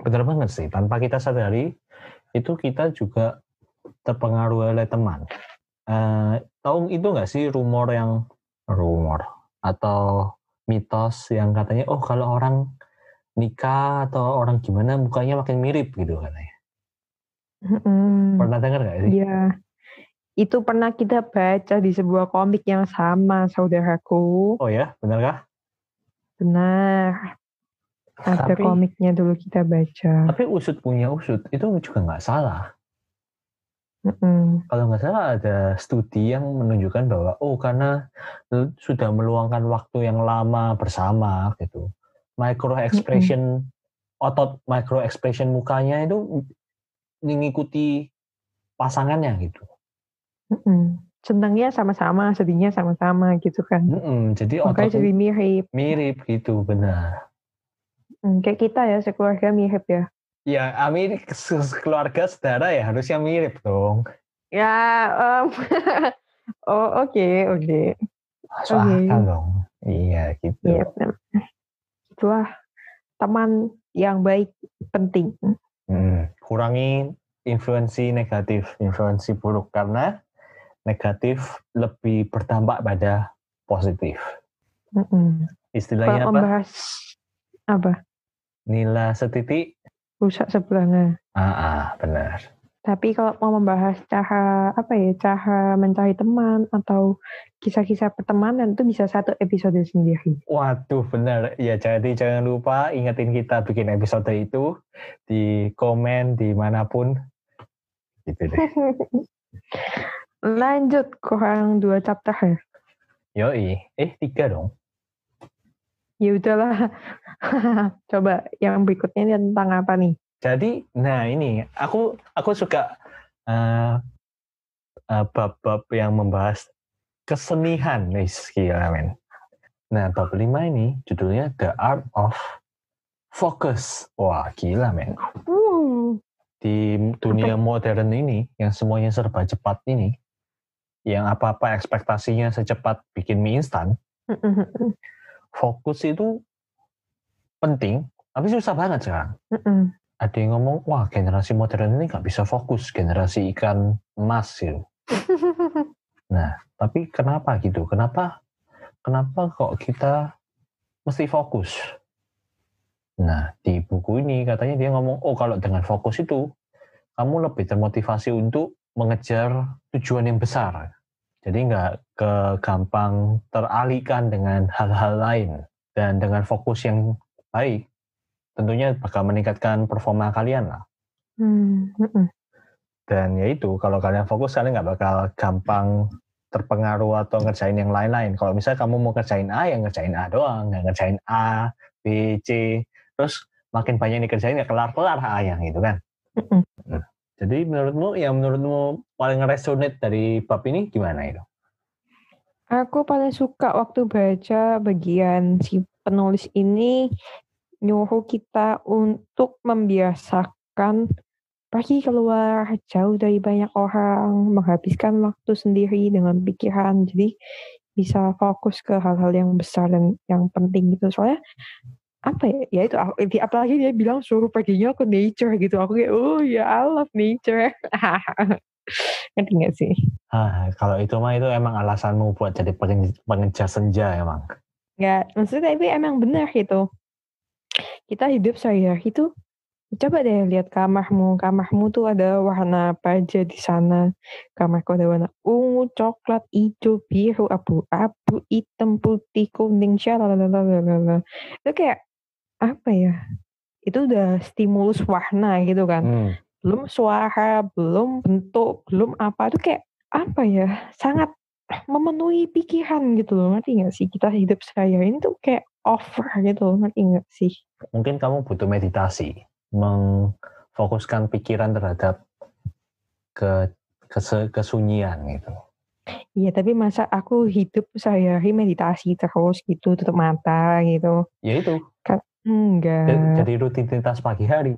Benar banget sih, tanpa kita sadari, itu kita juga terpengaruh oleh teman. Uh, tahu itu nggak sih rumor yang, rumor, atau mitos yang katanya, oh kalau orang nikah atau orang gimana mukanya makin mirip gitu katanya. Hmm. Pernah dengar nggak sih? Iya. Itu pernah kita baca di sebuah komik yang sama, saudaraku. Oh ya, benarkah? Benar. Ada tapi, komiknya dulu kita baca. Tapi usut punya usut itu juga nggak salah. Mm-mm. Kalau nggak salah ada studi yang menunjukkan bahwa oh karena sudah meluangkan waktu yang lama bersama gitu, micro expression Mm-mm. otot micro expression mukanya itu mengikuti pasangannya gitu. Mm-mm. Senangnya sama-sama, sedihnya sama-sama gitu kan. Mm-mm. Jadi otot jadi mirip. Mirip gitu benar. Hmm, kayak kita ya, sekeluarga mirip ya. Ya, Amin keluarga saudara ya harusnya mirip dong. Ya, um, oh oke okay, oke. Okay. Masuk okay. akal dong. Iya gitu. Iya, itulah teman yang baik penting. Hmm, kurangi influensi negatif, influensi buruk karena negatif lebih berdampak pada positif. Mm -mm. Istilahnya Kalau apa? Membahas apa? Nila setitik rusak sebelahnya. Ah, ah, benar. Tapi kalau mau membahas cara apa ya, cara mencari teman atau kisah-kisah pertemanan itu bisa satu episode sendiri. Waduh, benar. Ya, jadi jangan lupa ingetin kita bikin episode itu di komen di mana pun. Gitu deh. Lanjut kurang dua chapter ya? Yoi, eh tiga dong. Ya udahlah, Coba yang berikutnya ini tentang apa nih? Jadi, nah ini aku aku suka uh, uh, bab-bab yang membahas kesenian nih, gila men. Nah, bab lima ini judulnya The Art of Focus. Wah, gila men. Hmm. Di dunia modern ini, yang semuanya serba cepat ini, yang apa-apa ekspektasinya secepat bikin mie instan, fokus itu penting, tapi susah banget sekarang. Mm -mm. Ada yang ngomong, wah generasi modern ini nggak bisa fokus, generasi ikan emas gitu. nah, tapi kenapa gitu? Kenapa? Kenapa kok kita mesti fokus? Nah, di buku ini katanya dia ngomong, oh kalau dengan fokus itu, kamu lebih termotivasi untuk mengejar tujuan yang besar. Jadi nggak ke gampang teralihkan dengan hal-hal lain. Dan dengan fokus yang baik, tentunya bakal meningkatkan performa kalian lah. Hmm. Dan ya itu, kalau kalian fokus, kalian nggak bakal gampang terpengaruh atau ngerjain yang lain-lain. Kalau misalnya kamu mau ngerjain A, ya ngerjain A doang. Nggak ngerjain A, B, C. Terus makin banyak yang dikerjain, ya kelar-kelar A yang gitu kan. Mm Jadi menurutmu, yang menurutmu paling resonate dari bab ini gimana itu? Aku paling suka waktu baca bagian si penulis ini nyuruh kita untuk membiasakan pergi keluar jauh dari banyak orang, menghabiskan waktu sendiri dengan pikiran. Jadi bisa fokus ke hal-hal yang besar dan yang penting gitu. Soalnya apa ya? Ya itu apalagi dia bilang suruh perginya ke nature gitu. Aku kayak oh ya I love nature. Ngerti gak sih? Ah, kalau itu mah itu emang alasanmu buat jadi pengejar senja emang. Enggak, maksudnya tapi emang benar gitu. Kita hidup saya itu Coba deh lihat kamarmu. Kamarmu tuh ada warna apa aja di sana. Kamarku ada warna ungu, coklat, hijau, biru, abu-abu, hitam, putih, kuning, shalalalala. Itu kayak apa ya? Itu udah stimulus warna gitu kan. Hmm. Belum suara, belum bentuk, belum apa. Itu kayak apa ya? Sangat memenuhi pikiran gitu loh. Ngerti gak sih? Kita hidup saya ini tuh kayak over gitu loh. Ngerti gak sih? Mungkin kamu butuh meditasi mengfokuskan pikiran terhadap ke, kes, kesunyian gitu. Iya, tapi masa aku hidup saya meditasi terus gitu, tutup mata gitu. Ya itu. Enggak. Jadi rutinitas pagi hari.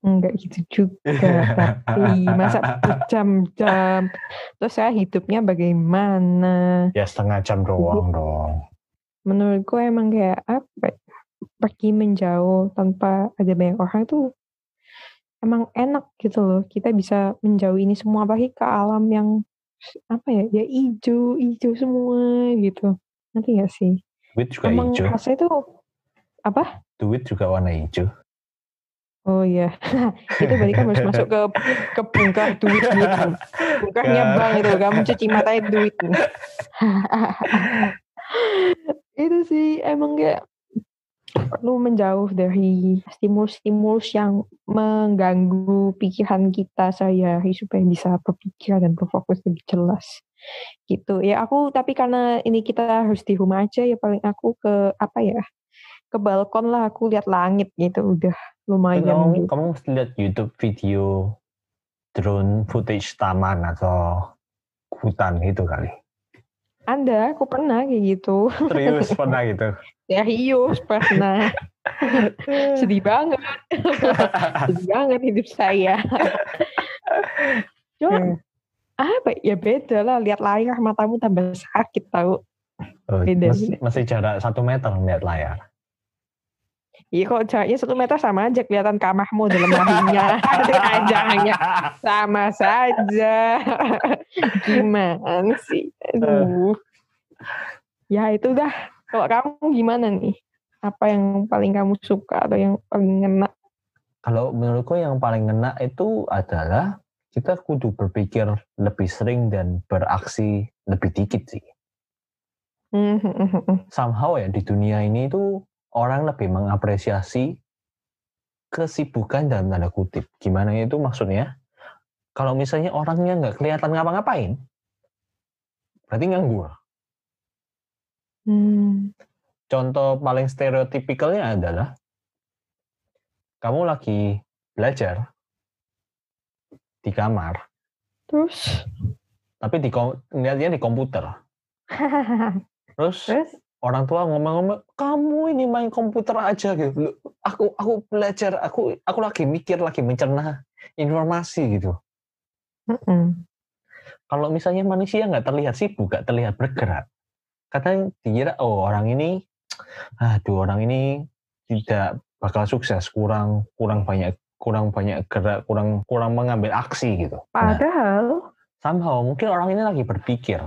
Enggak gitu juga. tapi masa berjam-jam. Terus saya hidupnya bagaimana? Ya setengah jam doang dong. Menurutku emang kayak apa? Ya, pergi menjauh tanpa ada banyak orang tuh emang enak gitu loh. Kita bisa menjauh ini semua apalagi ke alam yang apa ya, ya hijau, hijau semua gitu. Nanti gak sih? Juga emang hijau. Rasanya tuh apa? Duit juga warna hijau. Oh iya, itu berarti kan harus masuk ke ke bungkah duit gitu. Bungkahnya bank itu, kamu cuci matanya duit. itu sih emang kayak perlu menjauh dari stimulus-stimulus yang mengganggu pikiran kita sehari supaya bisa berpikir dan berfokus lebih jelas gitu ya aku tapi karena ini kita harus di rumah aja ya paling aku ke apa ya ke balkon lah aku lihat langit gitu udah lumayan kamu, gitu. kamu mesti lihat YouTube video drone footage taman atau hutan gitu kali ada, aku pernah kayak gitu. Serius pernah gitu? Serius pernah. Sedih banget. Sedih banget hidup saya. Cuma hmm. apa ya beda lah lihat layar matamu tambah sakit tahu. Oh, beda. Masih, masih jarak satu meter melihat layar. Iya kok jaraknya satu meter sama aja kelihatan kamarmu dalam harinya. Ajangnya sama saja. Gimana sih? Aduh. Ya itu dah. Kalau kamu gimana nih? Apa yang paling kamu suka atau yang paling ngena? Kalau menurutku yang paling ngena itu adalah kita kudu berpikir lebih sering dan beraksi lebih dikit sih. Hmm, hmm, hmm, Somehow ya di dunia ini itu orang lebih mengapresiasi kesibukan dalam tanda kutip. Gimana itu maksudnya? Kalau misalnya orangnya nggak kelihatan ngapa-ngapain, berarti nganggur. Hmm. Contoh paling stereotipikalnya adalah kamu lagi belajar di kamar. Terus? Tapi di lihatnya di komputer. Terus, Terus? Orang tua ngomong-ngomong, kamu ini main komputer aja gitu. Aku aku belajar, aku aku lagi mikir, lagi mencerna informasi gitu. Mm -mm. Kalau misalnya manusia nggak terlihat sibuk, nggak terlihat bergerak, kadang dikira oh orang ini aduh orang ini tidak bakal sukses kurang kurang banyak kurang banyak gerak kurang kurang mengambil aksi gitu nah, padahal nah, somehow mungkin orang ini lagi berpikir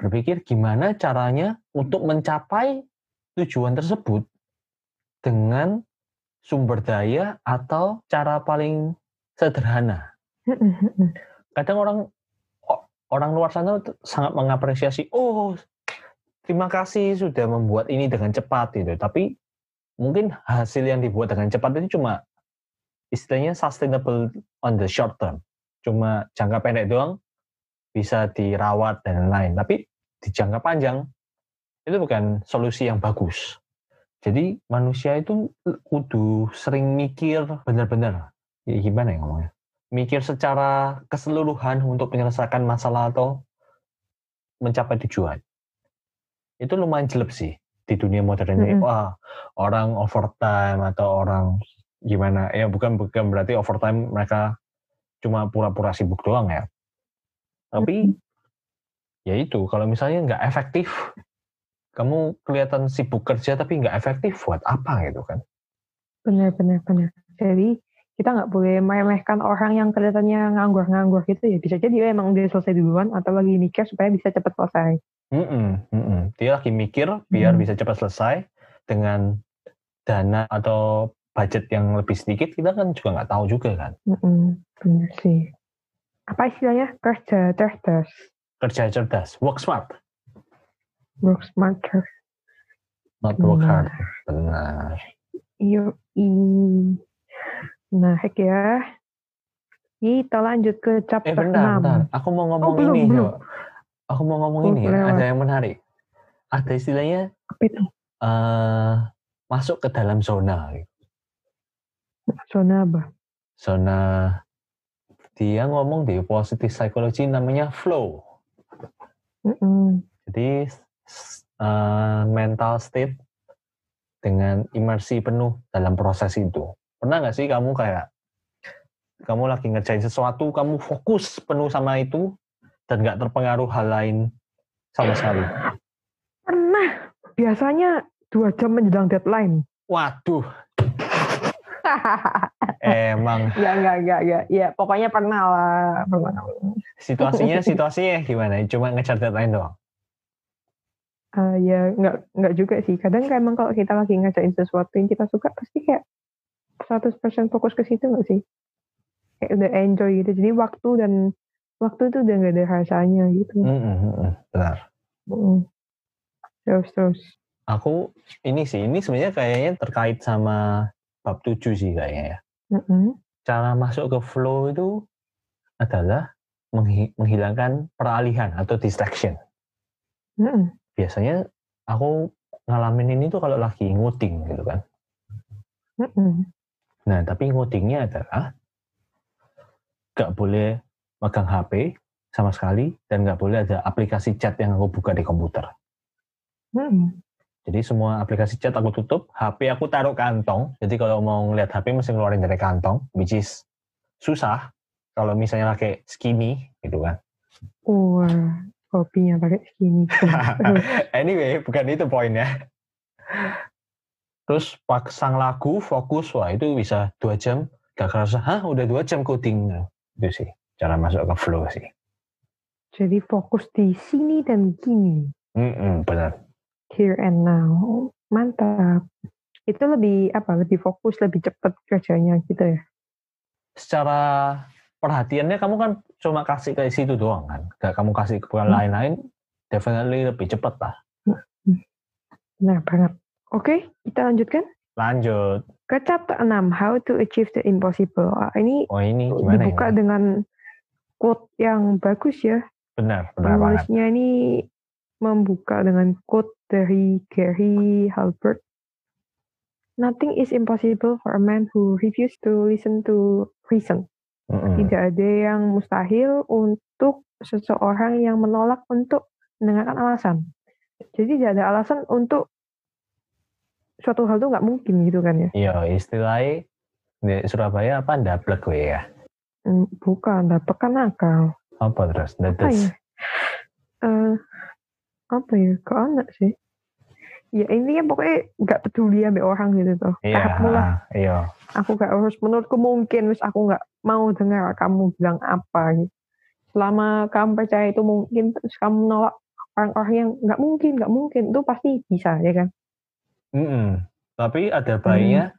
berpikir gimana caranya untuk mencapai tujuan tersebut dengan sumber daya atau cara paling sederhana kadang orang orang luar sana sangat mengapresiasi oh terima kasih sudah membuat ini dengan cepat gitu. Tapi mungkin hasil yang dibuat dengan cepat itu cuma istilahnya sustainable on the short term. Cuma jangka pendek doang bisa dirawat dan lain-lain. Tapi di jangka panjang itu bukan solusi yang bagus. Jadi manusia itu kudu sering mikir benar-benar. Ya, gimana ya ngomongnya? Mikir secara keseluruhan untuk menyelesaikan masalah atau mencapai tujuan itu lumayan jelek sih di dunia modern ini. Mm -hmm. Wah, orang overtime atau orang gimana? Ya bukan bukan berarti overtime mereka cuma pura-pura sibuk doang ya. Tapi ya itu kalau misalnya nggak efektif, kamu kelihatan sibuk kerja tapi nggak efektif buat apa gitu kan? Benar, benar, benar. Jadi kita nggak boleh meremehkan orang yang kelihatannya nganggur-nganggur gitu ya. Bisa jadi dia emang udah selesai duluan atau lagi mikir supaya bisa cepat selesai. Mm -mm, mm -mm. Dia lagi mikir biar Hmm. bisa cepat selesai dengan dana atau budget yang lebih sedikit kita kan juga nggak tahu juga kan. Mm-mm, benar sih. Apa istilahnya? Kerja cerdas. Kerja cerdas, work smart, Work smarter. not work hard. Benar. Iyo, Menarik ya. Kita lanjut ke Eh chapter bentar, 6. bentar. Aku mau ngomong Oh, belum, ini. belum. Yo. Aku mau ngomong Oh, ini. ya. lewat. Ada yang menarik. Ada istilahnya Apa itu? eh masuk ke dalam zona. Zona apa? Zona dia ngomong di positive psychology namanya flow. Mm-mm. Jadi eh, mental state dengan imersi penuh dalam proses itu. Pernah nggak sih kamu kayak kamu lagi ngerjain sesuatu, kamu fokus penuh sama itu dan nggak terpengaruh hal lain sama sekali? Pernah. Biasanya dua jam menjelang deadline. Waduh, emang ya enggak, enggak, enggak. Ya pokoknya pernah lah. Pernah. situasinya situasinya gimana? Cuma ngejar deadline doang. Eh, ya enggak, enggak juga sih. Kadang kan emang kalau kita lagi ngerjain sesuatu yang kita suka pasti kayak 100% fokus ke situ enggak sih? Kayak udah enjoy gitu. Jadi waktu dan waktu itu udah enggak ada rasanya gitu. Mm, mm, mm, mm, benar. Mm. Terus terus. Aku ini sih, ini sebenarnya kayaknya terkait sama bab 7 sih kayaknya ya. Mm-mm. cara masuk ke flow itu adalah menghi- menghilangkan peralihan atau distraction. Mm-mm. Biasanya aku ngalamin ini tuh kalau lagi ngoding gitu kan. Mm-mm. Nah, tapi ngodingnya adalah gak boleh megang HP sama sekali dan gak boleh ada aplikasi chat yang aku buka di komputer. Mm-mm. Jadi semua aplikasi chat aku tutup, HP aku taruh kantong. Jadi kalau mau ngeliat HP mesti ngeluarin dari kantong, which is susah kalau misalnya pakai skinny gitu kan. Wah, kopinya pakai skinny. Anyway, bukan itu poinnya. Terus pasang lagu, fokus, wah itu bisa dua jam. Gak kerasa, hah udah dua jam coding. Itu sih, cara masuk ke flow sih. Jadi fokus di sini dan gini. Mm-mm, benar. Here and now. Mantap. Itu lebih apa? Lebih fokus, lebih cepat kerjanya gitu ya. Secara perhatiannya kamu kan cuma kasih ke situ doang kan. Gak kamu kasih ke Hmm. lain-lain, definitely lebih cepat lah. Nah, banget. Oke, kita lanjutkan Lanjut. ke chapter 6, How to Achieve the Impossible. Ah, ini Oh ini gimana dibuka ini? dengan quote yang bagus ya. Benar, benar banget. Penulisnya ini membuka dengan quote dari Gary Halbert. Nothing is impossible for a man who refuses to listen to reason. Mm-mm. Tidak ada yang mustahil untuk seseorang yang menolak untuk mendengarkan alasan. Jadi tidak ada alasan untuk suatu hal itu nggak mungkin gitu kan ya. Iya, istilahnya di Surabaya apa ndablek we ya? Hmm, Bukan, dapat kan akal. Apa terus? Apa ya? Eh, apa ya? Ke anak sih. Ya intinya pokoknya nggak peduli ambil orang gitu tuh. Iya, Tahapmu lah. iya. Aku gak harus menurutku mungkin, wis aku nggak mau dengar kamu bilang apa gitu. Selama kamu percaya itu mungkin, terus kamu nolak orang-orang yang nggak mungkin, nggak mungkin, itu pasti bisa ya kan? Mm-mm. Tapi ada baiknya,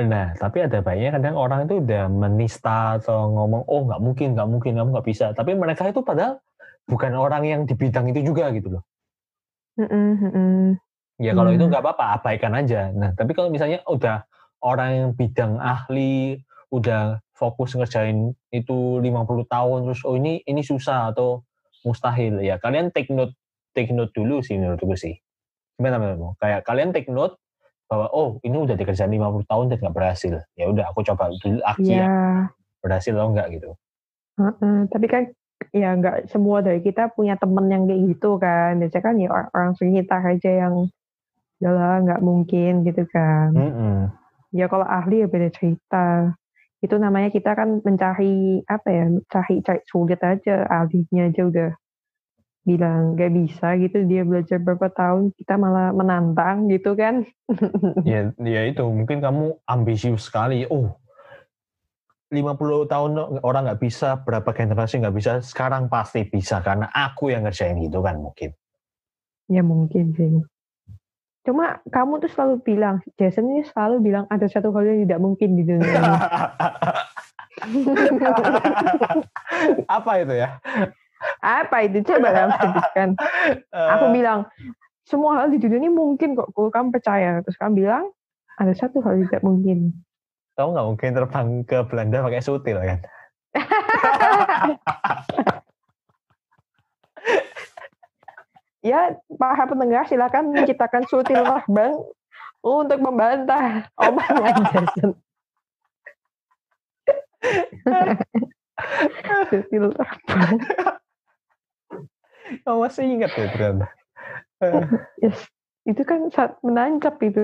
nah tapi ada baiknya kadang orang itu udah menista atau ngomong, oh nggak mungkin, nggak mungkin, kamu nggak bisa. Tapi mereka itu padahal bukan orang yang di bidang itu juga gitu loh. Mm-mm, mm-mm. Ya kalau Iya. itu nggak apa-apa, abaikan aja. Nah tapi kalau misalnya udah orang yang bidang ahli, udah fokus ngerjain itu 50 tahun, terus oh ini ini susah atau mustahil, ya kalian take note, take note dulu sih menurutku sih. Gimana menurutmu? Kayak kalian take note bahwa oh ini udah dikerjain 50 tahun dan nggak berhasil. Ya udah aku coba dulu aksi ya, Ya, berhasil atau enggak gitu. heeh. tapi kan ya nggak semua dari kita punya temen yang kayak gitu kan. Biasanya kan ya orang, orang sekitar aja yang udahlah nggak mungkin gitu kan. Mm-mm. Ya kalau ahli ya beda cerita. itu namanya kita kan mencari apa ya cari cari sulit aja ahlinya aja udah bilang gak bisa gitu dia belajar berapa tahun kita malah menantang gitu kan ya ya itu mungkin kamu ambisius sekali oh 50 tahun orang nggak bisa berapa generasi nggak bisa sekarang pasti bisa karena aku yang ngerjain gitu kan mungkin ya mungkin sih Cuma kamu tuh selalu bilang, Jason ini selalu bilang ada satu hal yang tidak mungkin di dunia ini. Apa itu ya? Apa itu? Coba kamu sebutkan. Aku bilang, semua hal di dunia ini mungkin kok. Kalau kamu percaya. Terus kamu bilang, ada satu hal yang tidak mungkin. Kamu nggak mungkin terbang ke Belanda pakai sutil kan? ya para pendengar silakan menciptakan sutil bang untuk membantah omongan Jason. sutil terbang. Oh, masih ingat ya ternyata. yes. Itu kan saat menancap itu.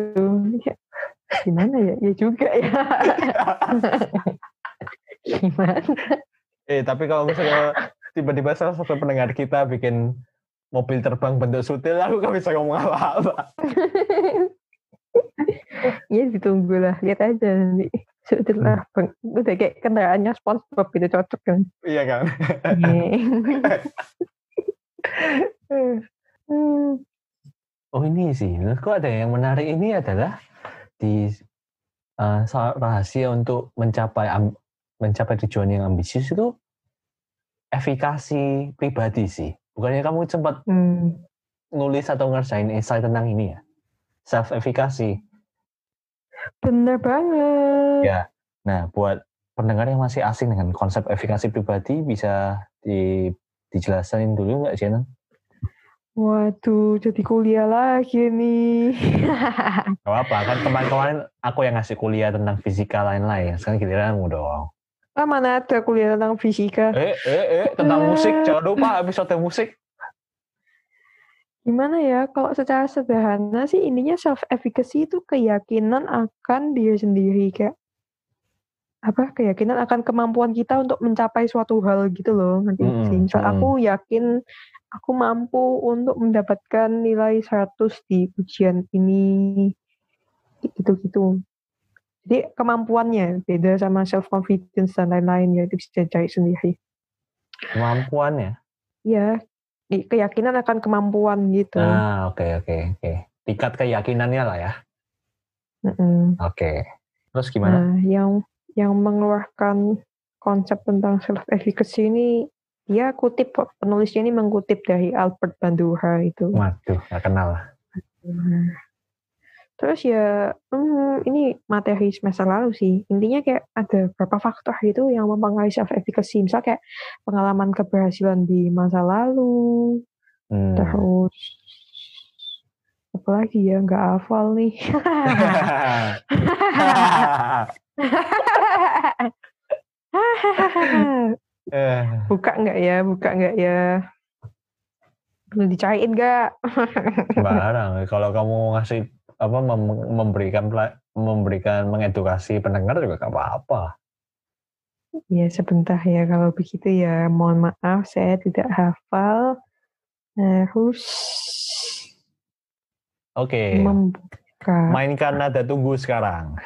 Ya, gimana ya? Ya juga ya. gimana? Eh, tapi kalau misalnya tiba-tiba salah satu pendengar kita bikin mobil terbang bentuk sutil aku gak bisa ngomong apa-apa. Iya ditunggu lah lihat aja nanti. Sutil hmm. terbang. Udah kayak kendaraannya SpongeBob itu cocok kan? Iya kan? Oh ini sih. Kok ada yang menarik? Ini adalah di uh, rahasia untuk mencapai mencapai tujuan yang ambisius itu efikasi pribadi sih Bukannya kamu sempat hmm. nulis atau ngerjain esai tentang ini ya? Self efficacy. Bener banget. Ya. Nah, buat pendengar yang masih asing dengan konsep efikasi pribadi bisa di, dijelasin dulu nggak Jenna? Waduh, jadi kuliah lagi nih. Gak apa, kan kemarin-kemarin aku yang ngasih kuliah tentang fisika lain-lain. Sekarang giliranmu dong. Ah, mana ada kuliah tentang fisika? Eh, eh, eh, tentang musik. Jangan lupa episode musik. Gimana ya, kalau secara sederhana sih intinya self efficacy itu keyakinan akan diri sendiri kayak apa keyakinan akan kemampuan kita untuk mencapai suatu hal gitu loh nanti hmm, sih. Misal hmm. aku yakin aku mampu untuk mendapatkan nilai 100 di ujian ini gitu-gitu. Jadi kemampuannya beda sama self confidence dan lain-lain ya itu bisa cari sendiri. Kemampuannya? Iya, keyakinan akan kemampuan gitu. Ah oke okay, oke okay, oke. Okay. Tingkat keyakinannya lah ya. Mm -mm. Oke. Okay. Terus gimana? Nah, yang yang mengeluarkan konsep tentang self efficacy ini dia kutip penulisnya ini mengutip dari Albert Bandura itu. Waduh, nggak kenal. Terus ya, hmm, ini materi semester lalu sih. Intinya kayak ada beberapa faktor gitu yang mempengaruhi self efficacy. Misal kayak pengalaman keberhasilan di masa lalu. Hmm. Terus apa lagi ya nggak hafal nih. buka nggak ya? Buka nggak ya? Perlu dicariin nggak? Barang. Kalau kamu ngasih apa memberikan memberikan mengedukasi pendengar juga gak apa-apa. Ya sebentar ya kalau begitu ya mohon maaf saya tidak hafal harus Oke. Okay. Mainkan nada tunggu sekarang.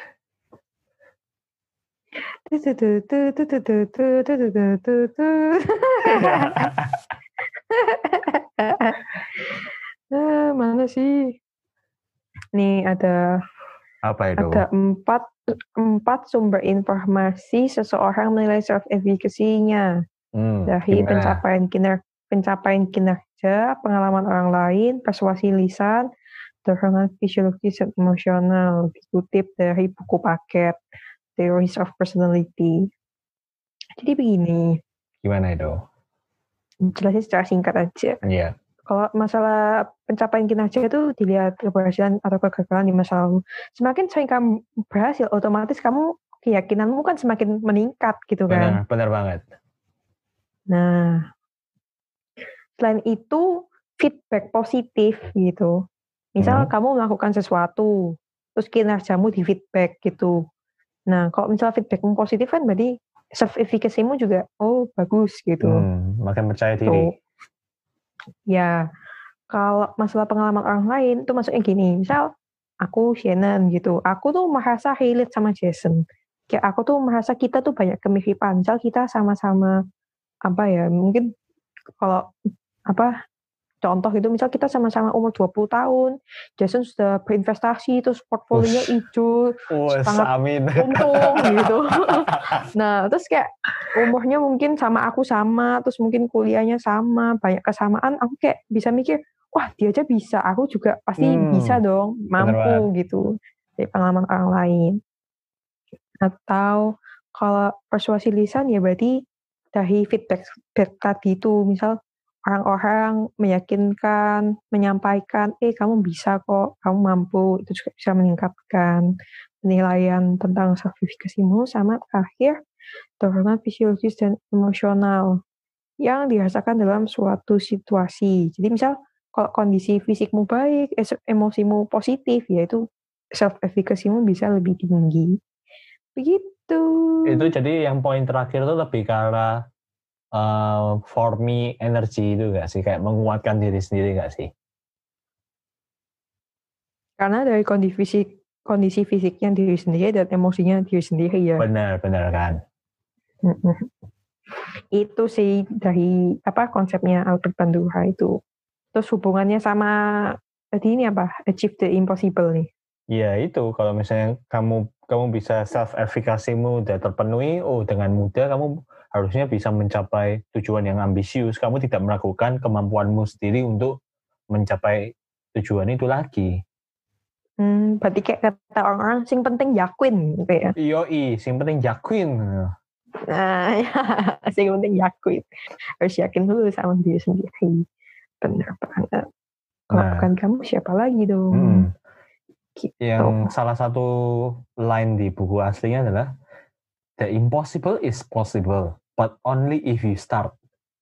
mana sih? Nih ada apa itu? Ada empat empat sumber informasi seseorang menilai self efficacy-nya hmm, dari gimana? pencapaian kinerja, pencapaian kinerja, pengalaman orang lain, persuasi lisan, dorongan fisiologis dan emosional dikutip dari buku paket Theories of Personality. Jadi begini. Gimana itu? Jelasin secara singkat aja. Iya. Yeah kalau masalah pencapaian kinerja itu dilihat keberhasilan atau kegagalan di masa lalu. Semakin sering kamu berhasil, otomatis kamu keyakinanmu kan semakin meningkat gitu kan. Benar, benar banget. Nah, selain itu feedback positif gitu. Misal hmm. kamu melakukan sesuatu, terus kinerjamu di feedback gitu. Nah, kalau misalnya feedbackmu positif kan berarti self efficacy-mu juga oh bagus gitu. Hmm, makin percaya diri. Tuh. Ya, kalau masalah pengalaman orang lain itu maksudnya gini, misal aku Shannon gitu, aku tuh merasa relate sama Jason. Kayak aku tuh merasa kita tuh banyak kemiripan. Misal kita sama-sama apa ya, mungkin kalau apa contoh gitu misal kita sama-sama umur 20 tahun Jason sudah berinvestasi terus portfolionya hijau sangat amin. untung gitu. Nah terus kayak umurnya mungkin sama aku sama terus mungkin kuliahnya sama banyak kesamaan aku kayak bisa mikir wah dia aja bisa aku juga pasti hmm, bisa dong mampu gitu dari pengalaman orang lain. Atau kalau persuasi lisan ya berarti dari feedback, feedback tadi itu misal orang-orang meyakinkan, menyampaikan, eh kamu bisa kok, kamu mampu, itu juga bisa meningkatkan penilaian tentang sertifikasimu sama terakhir dorongan fisiologis dan emosional yang dirasakan dalam suatu situasi. Jadi misal kalau kondisi fisikmu baik, emosimu positif, yaitu self efficacymu bisa lebih tinggi. Begitu. Itu jadi yang poin terakhir itu lebih ke uh, for me energy itu gak sih kayak menguatkan diri sendiri gak sih? Karena dari kondisi fisik kondisi fisiknya diri sendiri dan emosinya diri sendiri ya. Benar benar kan. itu sih dari apa konsepnya Albert Bandura itu. Terus hubungannya sama tadi ini apa? Achieve the impossible nih. Iya itu kalau misalnya kamu kamu bisa self effikasimu udah terpenuhi, oh dengan mudah kamu harusnya bisa mencapai tujuan yang ambisius. Kamu tidak meragukan kemampuanmu sendiri untuk mencapai tujuan itu lagi. Hmm, berarti kayak kata orang-orang, sing penting yakin gitu ya. Iya, sing penting yakin. Nah, ya, sing penting yakin. Harus yakin dulu sama diri sendiri. Benar banget. Kalau nah, bukan kamu, siapa lagi dong? Hmm. Gitu. Yang salah satu line di buku aslinya adalah, The impossible is possible but only if you start.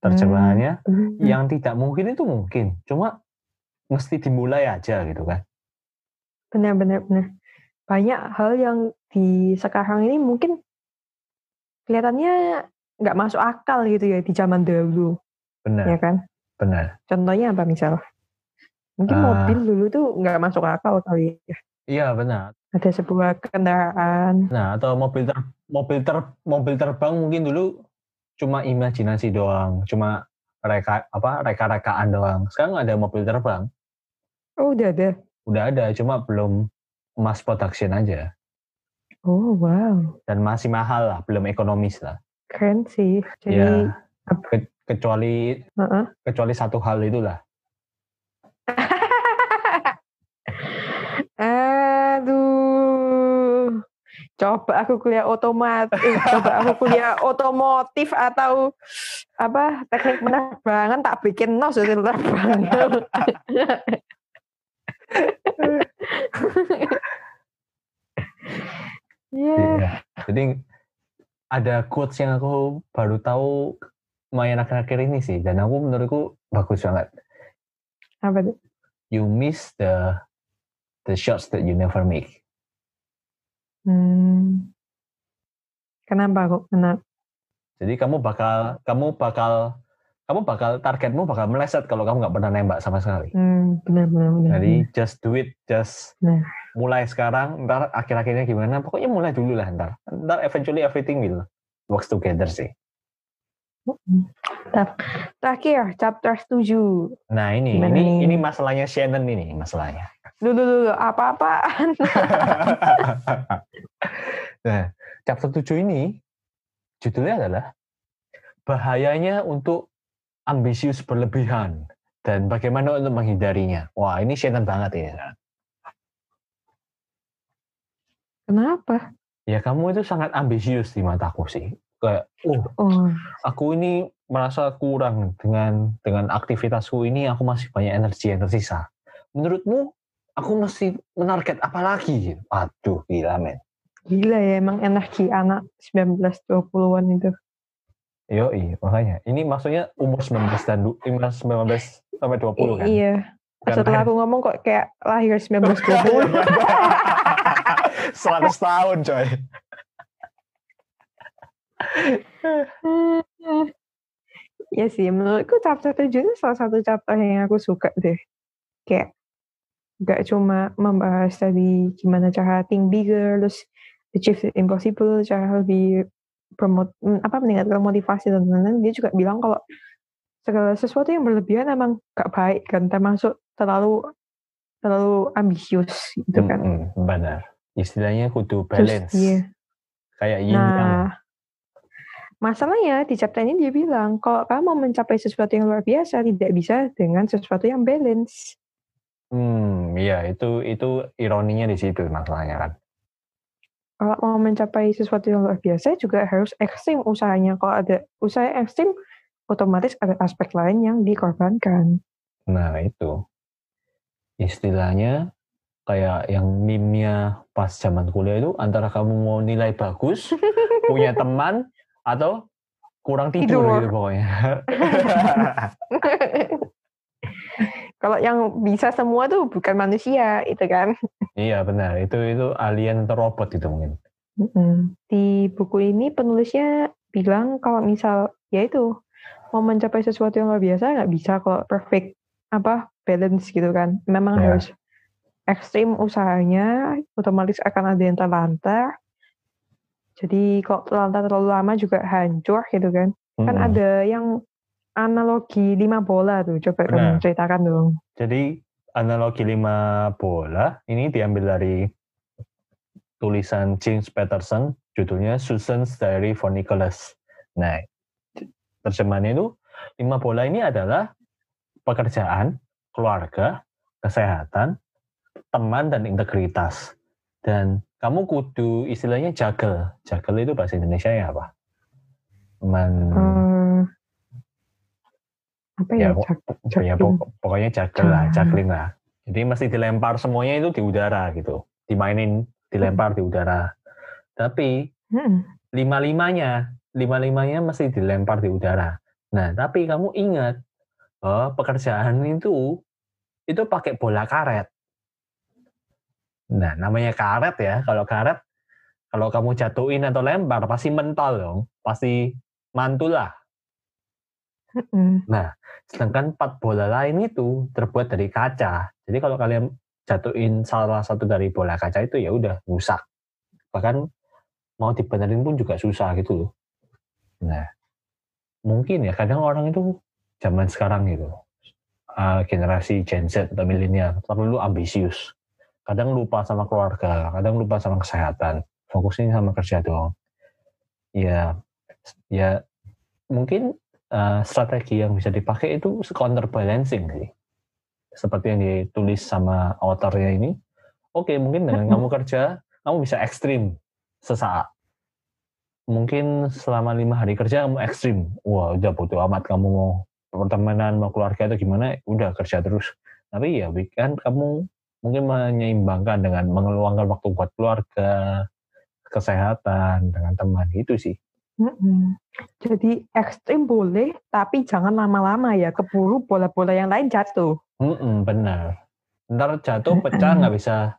Terjemahannya, hmm. yang tidak mungkin itu mungkin, cuma mesti dimulai aja gitu kan. Benar-benar benar. Banyak hal yang di sekarang ini mungkin kelihatannya nggak masuk akal gitu ya di zaman dahulu. Benar. Ya kan? Benar. Contohnya apa misal? Mungkin uh, mobil dulu tuh nggak masuk akal kali ya. Iya benar. Ada sebuah kendaraan. Nah atau mobil ter mobil ter mobil terbang mungkin dulu cuma imajinasi doang, cuma reka apa reka-rekaan doang. Sekarang ada mobil terbang. Oh, udah ada. Udah ada, cuma belum mass production aja. Oh, wow. Dan masih mahal lah, belum ekonomis lah. Keren sih. Jadi ya, ke, kecuali uh -uh. kecuali satu hal itulah. coba aku kuliah otomatis, eh, coba aku kuliah otomotif atau apa teknik penerbangan tak bikin nos itu terbang. yeah. yeah. Jadi ada quotes yang aku baru tahu lumayan akhir-akhir ini sih dan aku menurutku bagus banget. Apa itu? You miss the the shots that you never make. Hmm. Kenapa kok? Kenapa? Jadi kamu bakal kamu bakal kamu bakal targetmu bakal meleset kalau kamu nggak pernah nembak sama sekali. Hmm, benar benar benar. Jadi just do it, just nah. mulai sekarang. Ntar akhir-akhirnya gimana? Pokoknya mulai dulu lah ntar. Ntar eventually everything will works together sih. Terakhir, chapter 7. Nah ini, ini, ini masalahnya Shannon ini masalahnya. Dulu dulu apa-apaan. nah, chapter 7 ini judulnya adalah bahayanya untuk ambisius berlebihan dan bagaimana untuk menghindarinya. Wah, ini Shannon banget ya. Kenapa? Ya kamu itu sangat ambisius di mataku sih. Kayak, oh, oh, aku ini merasa kurang dengan dengan aktivitasku ini. Aku masih banyak energi yang tersisa. Menurutmu aku mesti menarget apa lagi? Aduh, gila men. Gila ya, emang energi anak 19-20an itu. Yo, iya, makanya. Ini maksudnya umur 19 dan 19 sampai 20 kan? Iya. Dan Setelah aku ngomong kok kayak lahir 19-20. 100 tahun coy. ya sih, menurutku chapter 7 ini salah satu chapter yang aku suka deh. Kayak gak cuma membahas tadi gimana cara think bigger, terus achieve the impossible, cara lebih promote mm, apa meningkatkan motivasi dan lain-lain. Dia juga bilang kalau segala sesuatu yang berlebihan emang gak baik kan, termasuk terlalu terlalu ambisius gitu kan. Mm -hmm, benar. Istilahnya kudu balance. Terus, iya. Kayak yin nah, Masalahnya di chapter ini dia bilang kalau kamu mencapai sesuatu yang luar biasa tidak bisa dengan sesuatu yang balance. Hmm, iya itu itu ironinya di situ masalahnya kan. Kalau mau mencapai sesuatu yang luar biasa juga harus ekstrim usahanya. Kalau ada usaha ekstrim, otomatis ada aspek lain yang dikorbankan. Nah itu istilahnya kayak yang mimnya pas zaman kuliah itu antara kamu mau nilai bagus, punya teman, atau kurang tidur, tidur. gitu pokoknya. Kalau yang bisa semua tuh bukan manusia, itu kan? Iya benar, itu itu alien atau robot itu mungkin. Di buku ini penulisnya bilang kalau misal ya itu mau mencapai sesuatu yang luar biasa nggak bisa kalau perfect apa balance gitu kan. Memang ya. harus ekstrim usahanya, otomatis akan ada yang terlantar, jadi kalau terlantar terlalu lama juga hancur gitu kan. Hmm. Kan ada yang analogi lima bola tuh. Coba kamu nah, ceritakan dong. Jadi analogi lima bola ini diambil dari tulisan James Patterson, judulnya Susan's Diary for Nicholas. Nah, terjemahannya itu lima bola ini adalah pekerjaan, keluarga, kesehatan, teman, dan integritas. Dan kamu kudu istilahnya jagel. Jagel itu bahasa Indonesia ya apa? Men, hmm, apa ya? Ya, ya pokoknya jagel lah, juggling lah. Jadi mesti dilempar semuanya itu di udara gitu. Dimainin, dilempar di udara. Tapi hmm. lima-limanya, lima-limanya mesti dilempar di udara. Nah, tapi kamu ingat bahwa pekerjaan itu itu pakai bola karet. Nah, namanya karet ya. Kalau karet, kalau kamu jatuhin atau lempar, pasti mental dong. Pasti mantul lah. Nah, sedangkan empat bola lain itu terbuat dari kaca. Jadi kalau kalian jatuhin salah satu dari bola kaca itu ya udah rusak. Bahkan mau dibenerin pun juga susah gitu loh. Nah, mungkin ya kadang orang itu zaman sekarang gitu, uh, generasi Gen Z atau milenial terlalu ambisius kadang lupa sama keluarga, kadang lupa sama kesehatan, fokusnya sama kerja doang. Ya, ya mungkin uh, strategi yang bisa dipakai itu counterbalancing sih. Seperti yang ditulis sama authornya ini. Oke, okay, mungkin dengan kamu kerja, kamu bisa ekstrim sesaat. Mungkin selama lima hari kerja kamu ekstrim. Wah, udah butuh amat kamu mau pertemanan, mau keluarga atau gimana, udah kerja terus. Tapi ya weekend kamu mungkin menyeimbangkan dengan mengeluangkan waktu buat keluarga, kesehatan, dengan teman itu sih. Mm-hmm. Jadi ekstrim boleh, tapi jangan lama-lama ya keburu bola-bola yang lain jatuh. Mm-mm, benar. Ntar jatuh pecah nggak bisa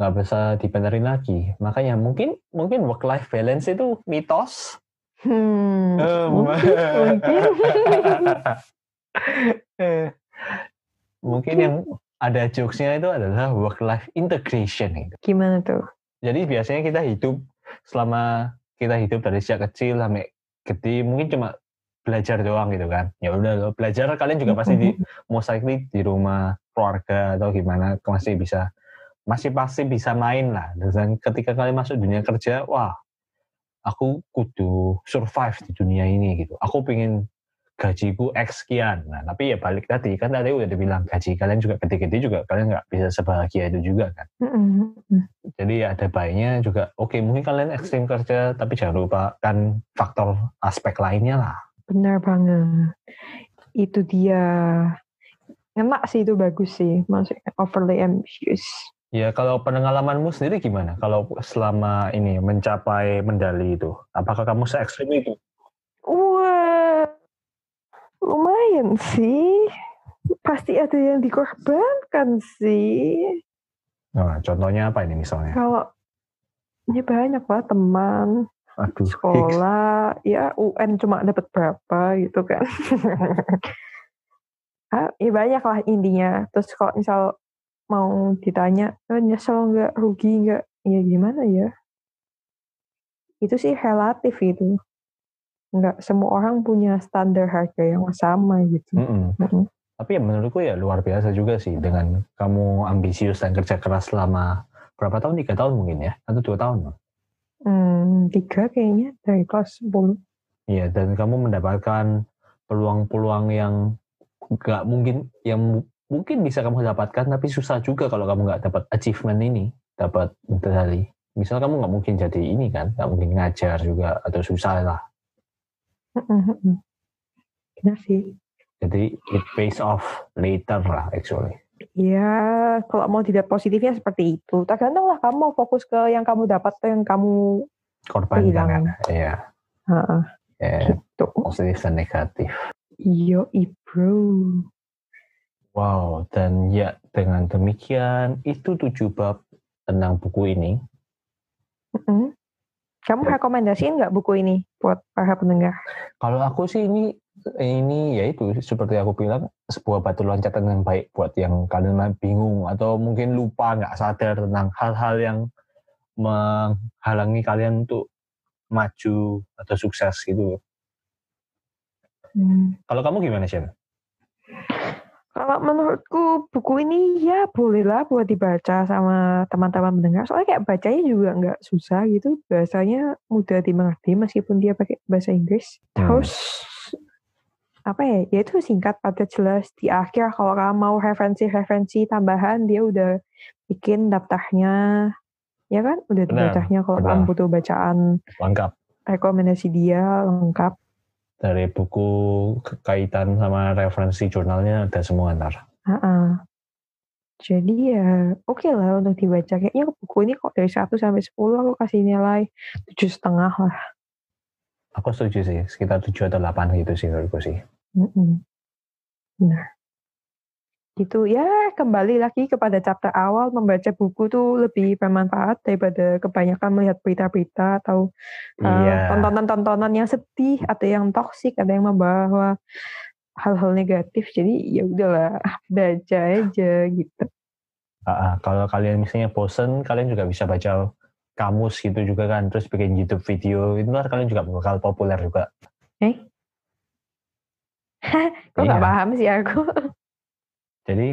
nggak bisa dibenerin lagi. Makanya mungkin mungkin work life balance itu mitos. Hmm, um, mungkin, mungkin. mungkin yang ada jokesnya itu adalah work life integration itu. Gimana tuh? Jadi biasanya kita hidup selama kita hidup dari sejak kecil sampai gede mungkin cuma belajar doang gitu kan. Ya udah lo belajar kalian juga pasti di most likely di rumah keluarga atau gimana masih bisa masih pasti bisa main lah. Dan ketika kalian masuk dunia kerja, wah aku kudu survive di dunia ini gitu. Aku pengen gajiku X sekian. Nah, tapi ya balik tadi kan tadi udah dibilang gaji kalian juga gede-gede juga kalian nggak bisa sebahagia itu juga kan. Mm-hmm. Jadi ya ada baiknya juga. Oke, okay, mungkin kalian ekstrim kerja, tapi jangan lupa kan faktor aspek lainnya lah. Benar banget. Itu dia. Enak sih itu bagus sih, maksudnya overly ambitious. Ya kalau pengalamanmu sendiri gimana? Kalau selama ini mencapai medali itu, apakah kamu se ekstrim itu? Lumayan sih. Pasti ada yang dikorbankan sih. Nah, contohnya apa ini misalnya? Kalau ya banyak lah teman, Aduh. sekolah ya UN cuma dapat berapa gitu kan ah, ya banyak lah intinya terus kalau misal mau ditanya oh, nyesel nggak rugi nggak ya gimana ya itu sih relatif itu nggak semua orang punya standar harga yang sama gitu Mm-mm. Mm-mm. Tapi ya menurutku ya luar biasa juga sih dengan kamu ambisius dan kerja keras selama berapa tahun? Tiga tahun mungkin ya? Atau dua tahun? Hmm, tiga kayaknya dari kelas 10 Iya, dan kamu mendapatkan peluang-peluang yang nggak mungkin, yang mu- mungkin bisa kamu dapatkan, tapi susah juga kalau kamu nggak dapat achievement ini, dapat medali. Misal kamu nggak mungkin jadi ini kan, nggak mungkin ngajar juga, atau susah lah. Benar sih Jadi it pays off later lah actually. Ya, kalau mau tidak positifnya seperti itu. Tergantung lah kamu mau fokus ke yang kamu dapat atau yang kamu Korbankan kan. Iya, Heeh, ya, gitu. positif dan negatif. Yo, bro. Wow, dan ya dengan demikian itu tujuh bab tentang buku ini. Mm-mm. Kamu Ya. rekomendasiin nggak buku ini buat para pendengar? Kalau aku sih ini ini ya itu seperti aku bilang sebuah batu loncatan yang baik buat yang kalian bingung atau mungkin lupa nggak sadar tentang hal-hal yang menghalangi kalian untuk maju atau sukses gitu. Hmm. Kalau kamu gimana sih? Kalau menurutku buku ini ya bolehlah buat dibaca sama teman-teman pendengar. Soalnya kayak bacanya juga nggak susah gitu. Bahasanya mudah dimengerti meskipun dia pakai bahasa Inggris. Hmm. Terus apa ya? Ya itu singkat pada jelas. Di akhir kalau kamu mau referensi-referensi tambahan dia udah bikin daftarnya. Ya kan? Udah Benar, daftarnya kalau kamu butuh bacaan Lengkap rekomendasi dia lengkap. Dari buku kaitan sama referensi jurnalnya ada semua ntar. Ha-ha. Jadi ya oke lah untuk dibaca. Kayaknya buku ini kok dari 1 sampai 10 aku kasih nilai tujuh setengah lah. Aku setuju sih, sekitar 7 atau 8 gitu sih menurutku sih. Mm-mm. Benar. Gitu ya kembali lagi kepada chapter awal membaca buku tuh lebih bermanfaat daripada kebanyakan melihat berita-berita atau uh, Iya. tontonan-tontonan yang sedih atau yang toksik ada yang membawa hal-hal negatif. Jadi ya udahlah baca aja gitu. Ah, kalau kalian misalnya bosen, kalian juga bisa baca kamus gitu juga kan, terus bikin YouTube video, itu ntar kalian juga bakal populer juga. Eh? Kok nggak Iya. paham sih aku? Jadi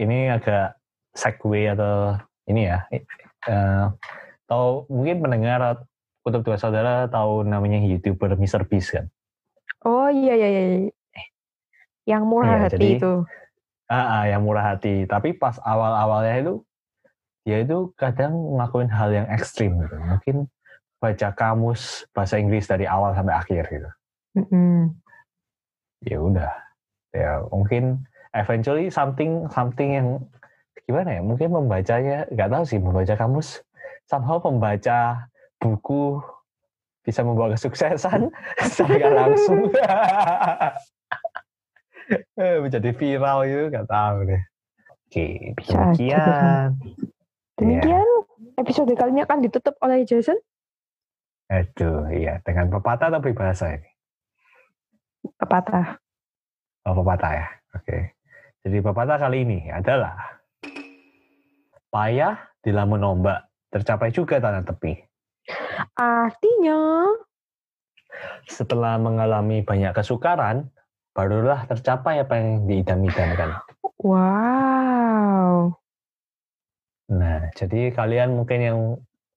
ini agak segue atau ini ya, eh, tahu mungkin pendengar kutub dua saudara tahu namanya youtuber Mr. Beast kan? Oh iya iya iya. iya. Yang murah Iya, hati jadi- itu. Ah, ah, yang murah hati. Tapi pas awal-awalnya itu dia itu kadang ngelakuin hal yang ekstrim gitu. Mungkin baca kamus bahasa Inggris dari awal sampai akhir gitu. Mm-mm. Ya udah. Ya mungkin eventually something something yang gimana ya? Mungkin membacanya nggak tahu sih membaca kamus somehow membaca buku bisa membawa kesuksesan secara langsung Eh, menjadi viral gitu nggak tahu deh. Oke, demikian. Demikian episode kali ini akan ditutup oleh Jason. Aduh, iya. Dengan pepatah atau peribahasa ini? Pepatah. Oh, pepatah ya. Oke. Jadi pepatah kali ini adalah payah di lamun ombak, tercapai juga tanah tepi. Artinya Setelah mengalami banyak kesukaran, barulah tercapai apa yang diidam-idamkan. wow. Nah, jadi kalian mungkin yang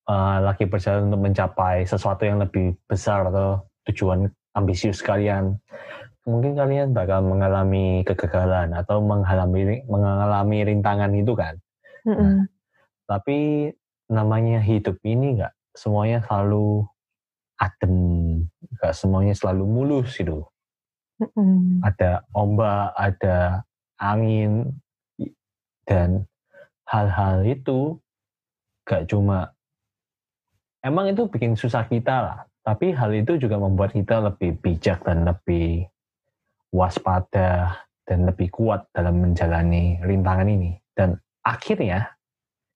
uh, lagi berjalan untuk mencapai sesuatu yang lebih besar atau tujuan ambisius kalian, mungkin kalian bakal mengalami kegagalan atau mengalami mengalami rintangan itu kan. Mm-mm. Tapi namanya hidup ini nggak semuanya selalu adem, nggak semuanya selalu mulus gitu. Mm-mm. Ada ombak, ada angin, dan hal-hal itu gak cuma emang itu bikin susah kita lah, tapi hal itu juga membuat kita lebih bijak dan lebih waspada dan lebih kuat dalam menjalani rintangan ini. Dan akhirnya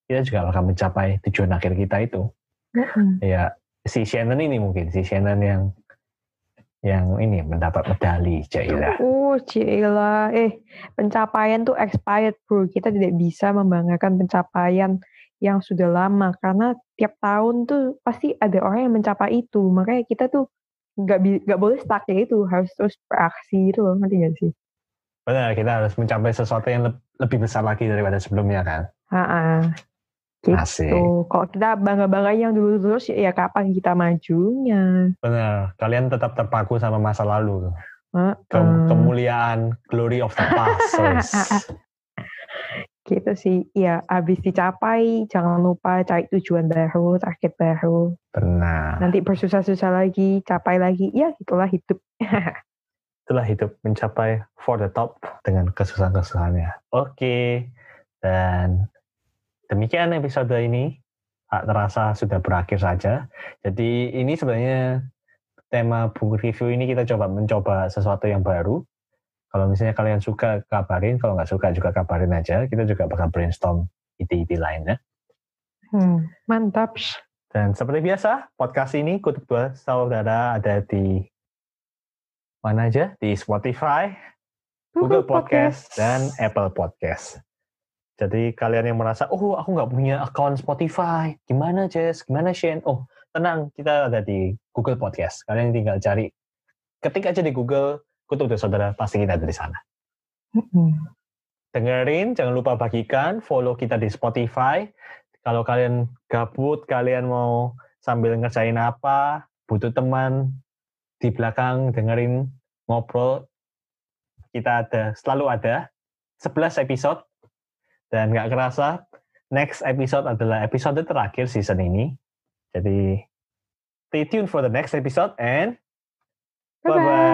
kita juga akan mencapai tujuan akhir kita itu. Mm-mm. Ya si Shannon ini mungkin si Shannon yang yang ini mendapat medali Jaila. Oh, Cila. Eh, pencapaian tuh expired, bro. Kita tidak bisa membanggakan pencapaian yang sudah lama karena tiap tahun tuh pasti ada orang yang mencapai itu. Makanya kita tuh nggak nggak boleh stuck ya itu, harus terus beraksi itu loh, ngerti gak sih? Benar, kita harus mencapai sesuatu yang le lebih besar lagi daripada sebelumnya kan. Ah, gitu. Asik. Kalau kita bangga-bangga yang dulu terus ya, kapan kita majunya? Benar, kalian tetap terpaku sama masa lalu. Ke kemuliaan, glory of the past. Gitu sih, ya habis dicapai jangan lupa cari tujuan baru, target baru. Benar. Nanti bersusah-susah lagi, capai lagi, ya itulah hidup. itulah hidup mencapai for the top dengan kesusahan-kesusahannya. Oke, dan demikian episode ini. Tak terasa sudah berakhir saja. Jadi ini sebenarnya tema buku review ini kita coba mencoba sesuatu yang baru. Kalau misalnya kalian suka, kabarin. Kalau nggak suka juga kabarin aja. Kita juga bakal brainstorm ide-ide lainnya. Hmm, mantap. Dan seperti biasa, podcast ini Kutub Dua Saudara ada di mana aja di Spotify, Google Podcast, dan Apple Podcast. Jadi kalian yang merasa, oh aku nggak punya akun Spotify, gimana Jess, gimana Shane? Oh tenang, kita ada di Google Podcast. Kalian tinggal cari, ketik aja di Google, Kutub dan Saudara, pasti kita ada di sana. Dengerin, jangan lupa bagikan, follow kita di Spotify. Kalau kalian gabut, kalian mau sambil ngerjain apa, butuh teman, di belakang dengerin ngobrol kita ada selalu ada 11 episode dan nggak kerasa next episode adalah episode terakhir season ini jadi stay tuned for the next episode and bye bye, bye, -bye.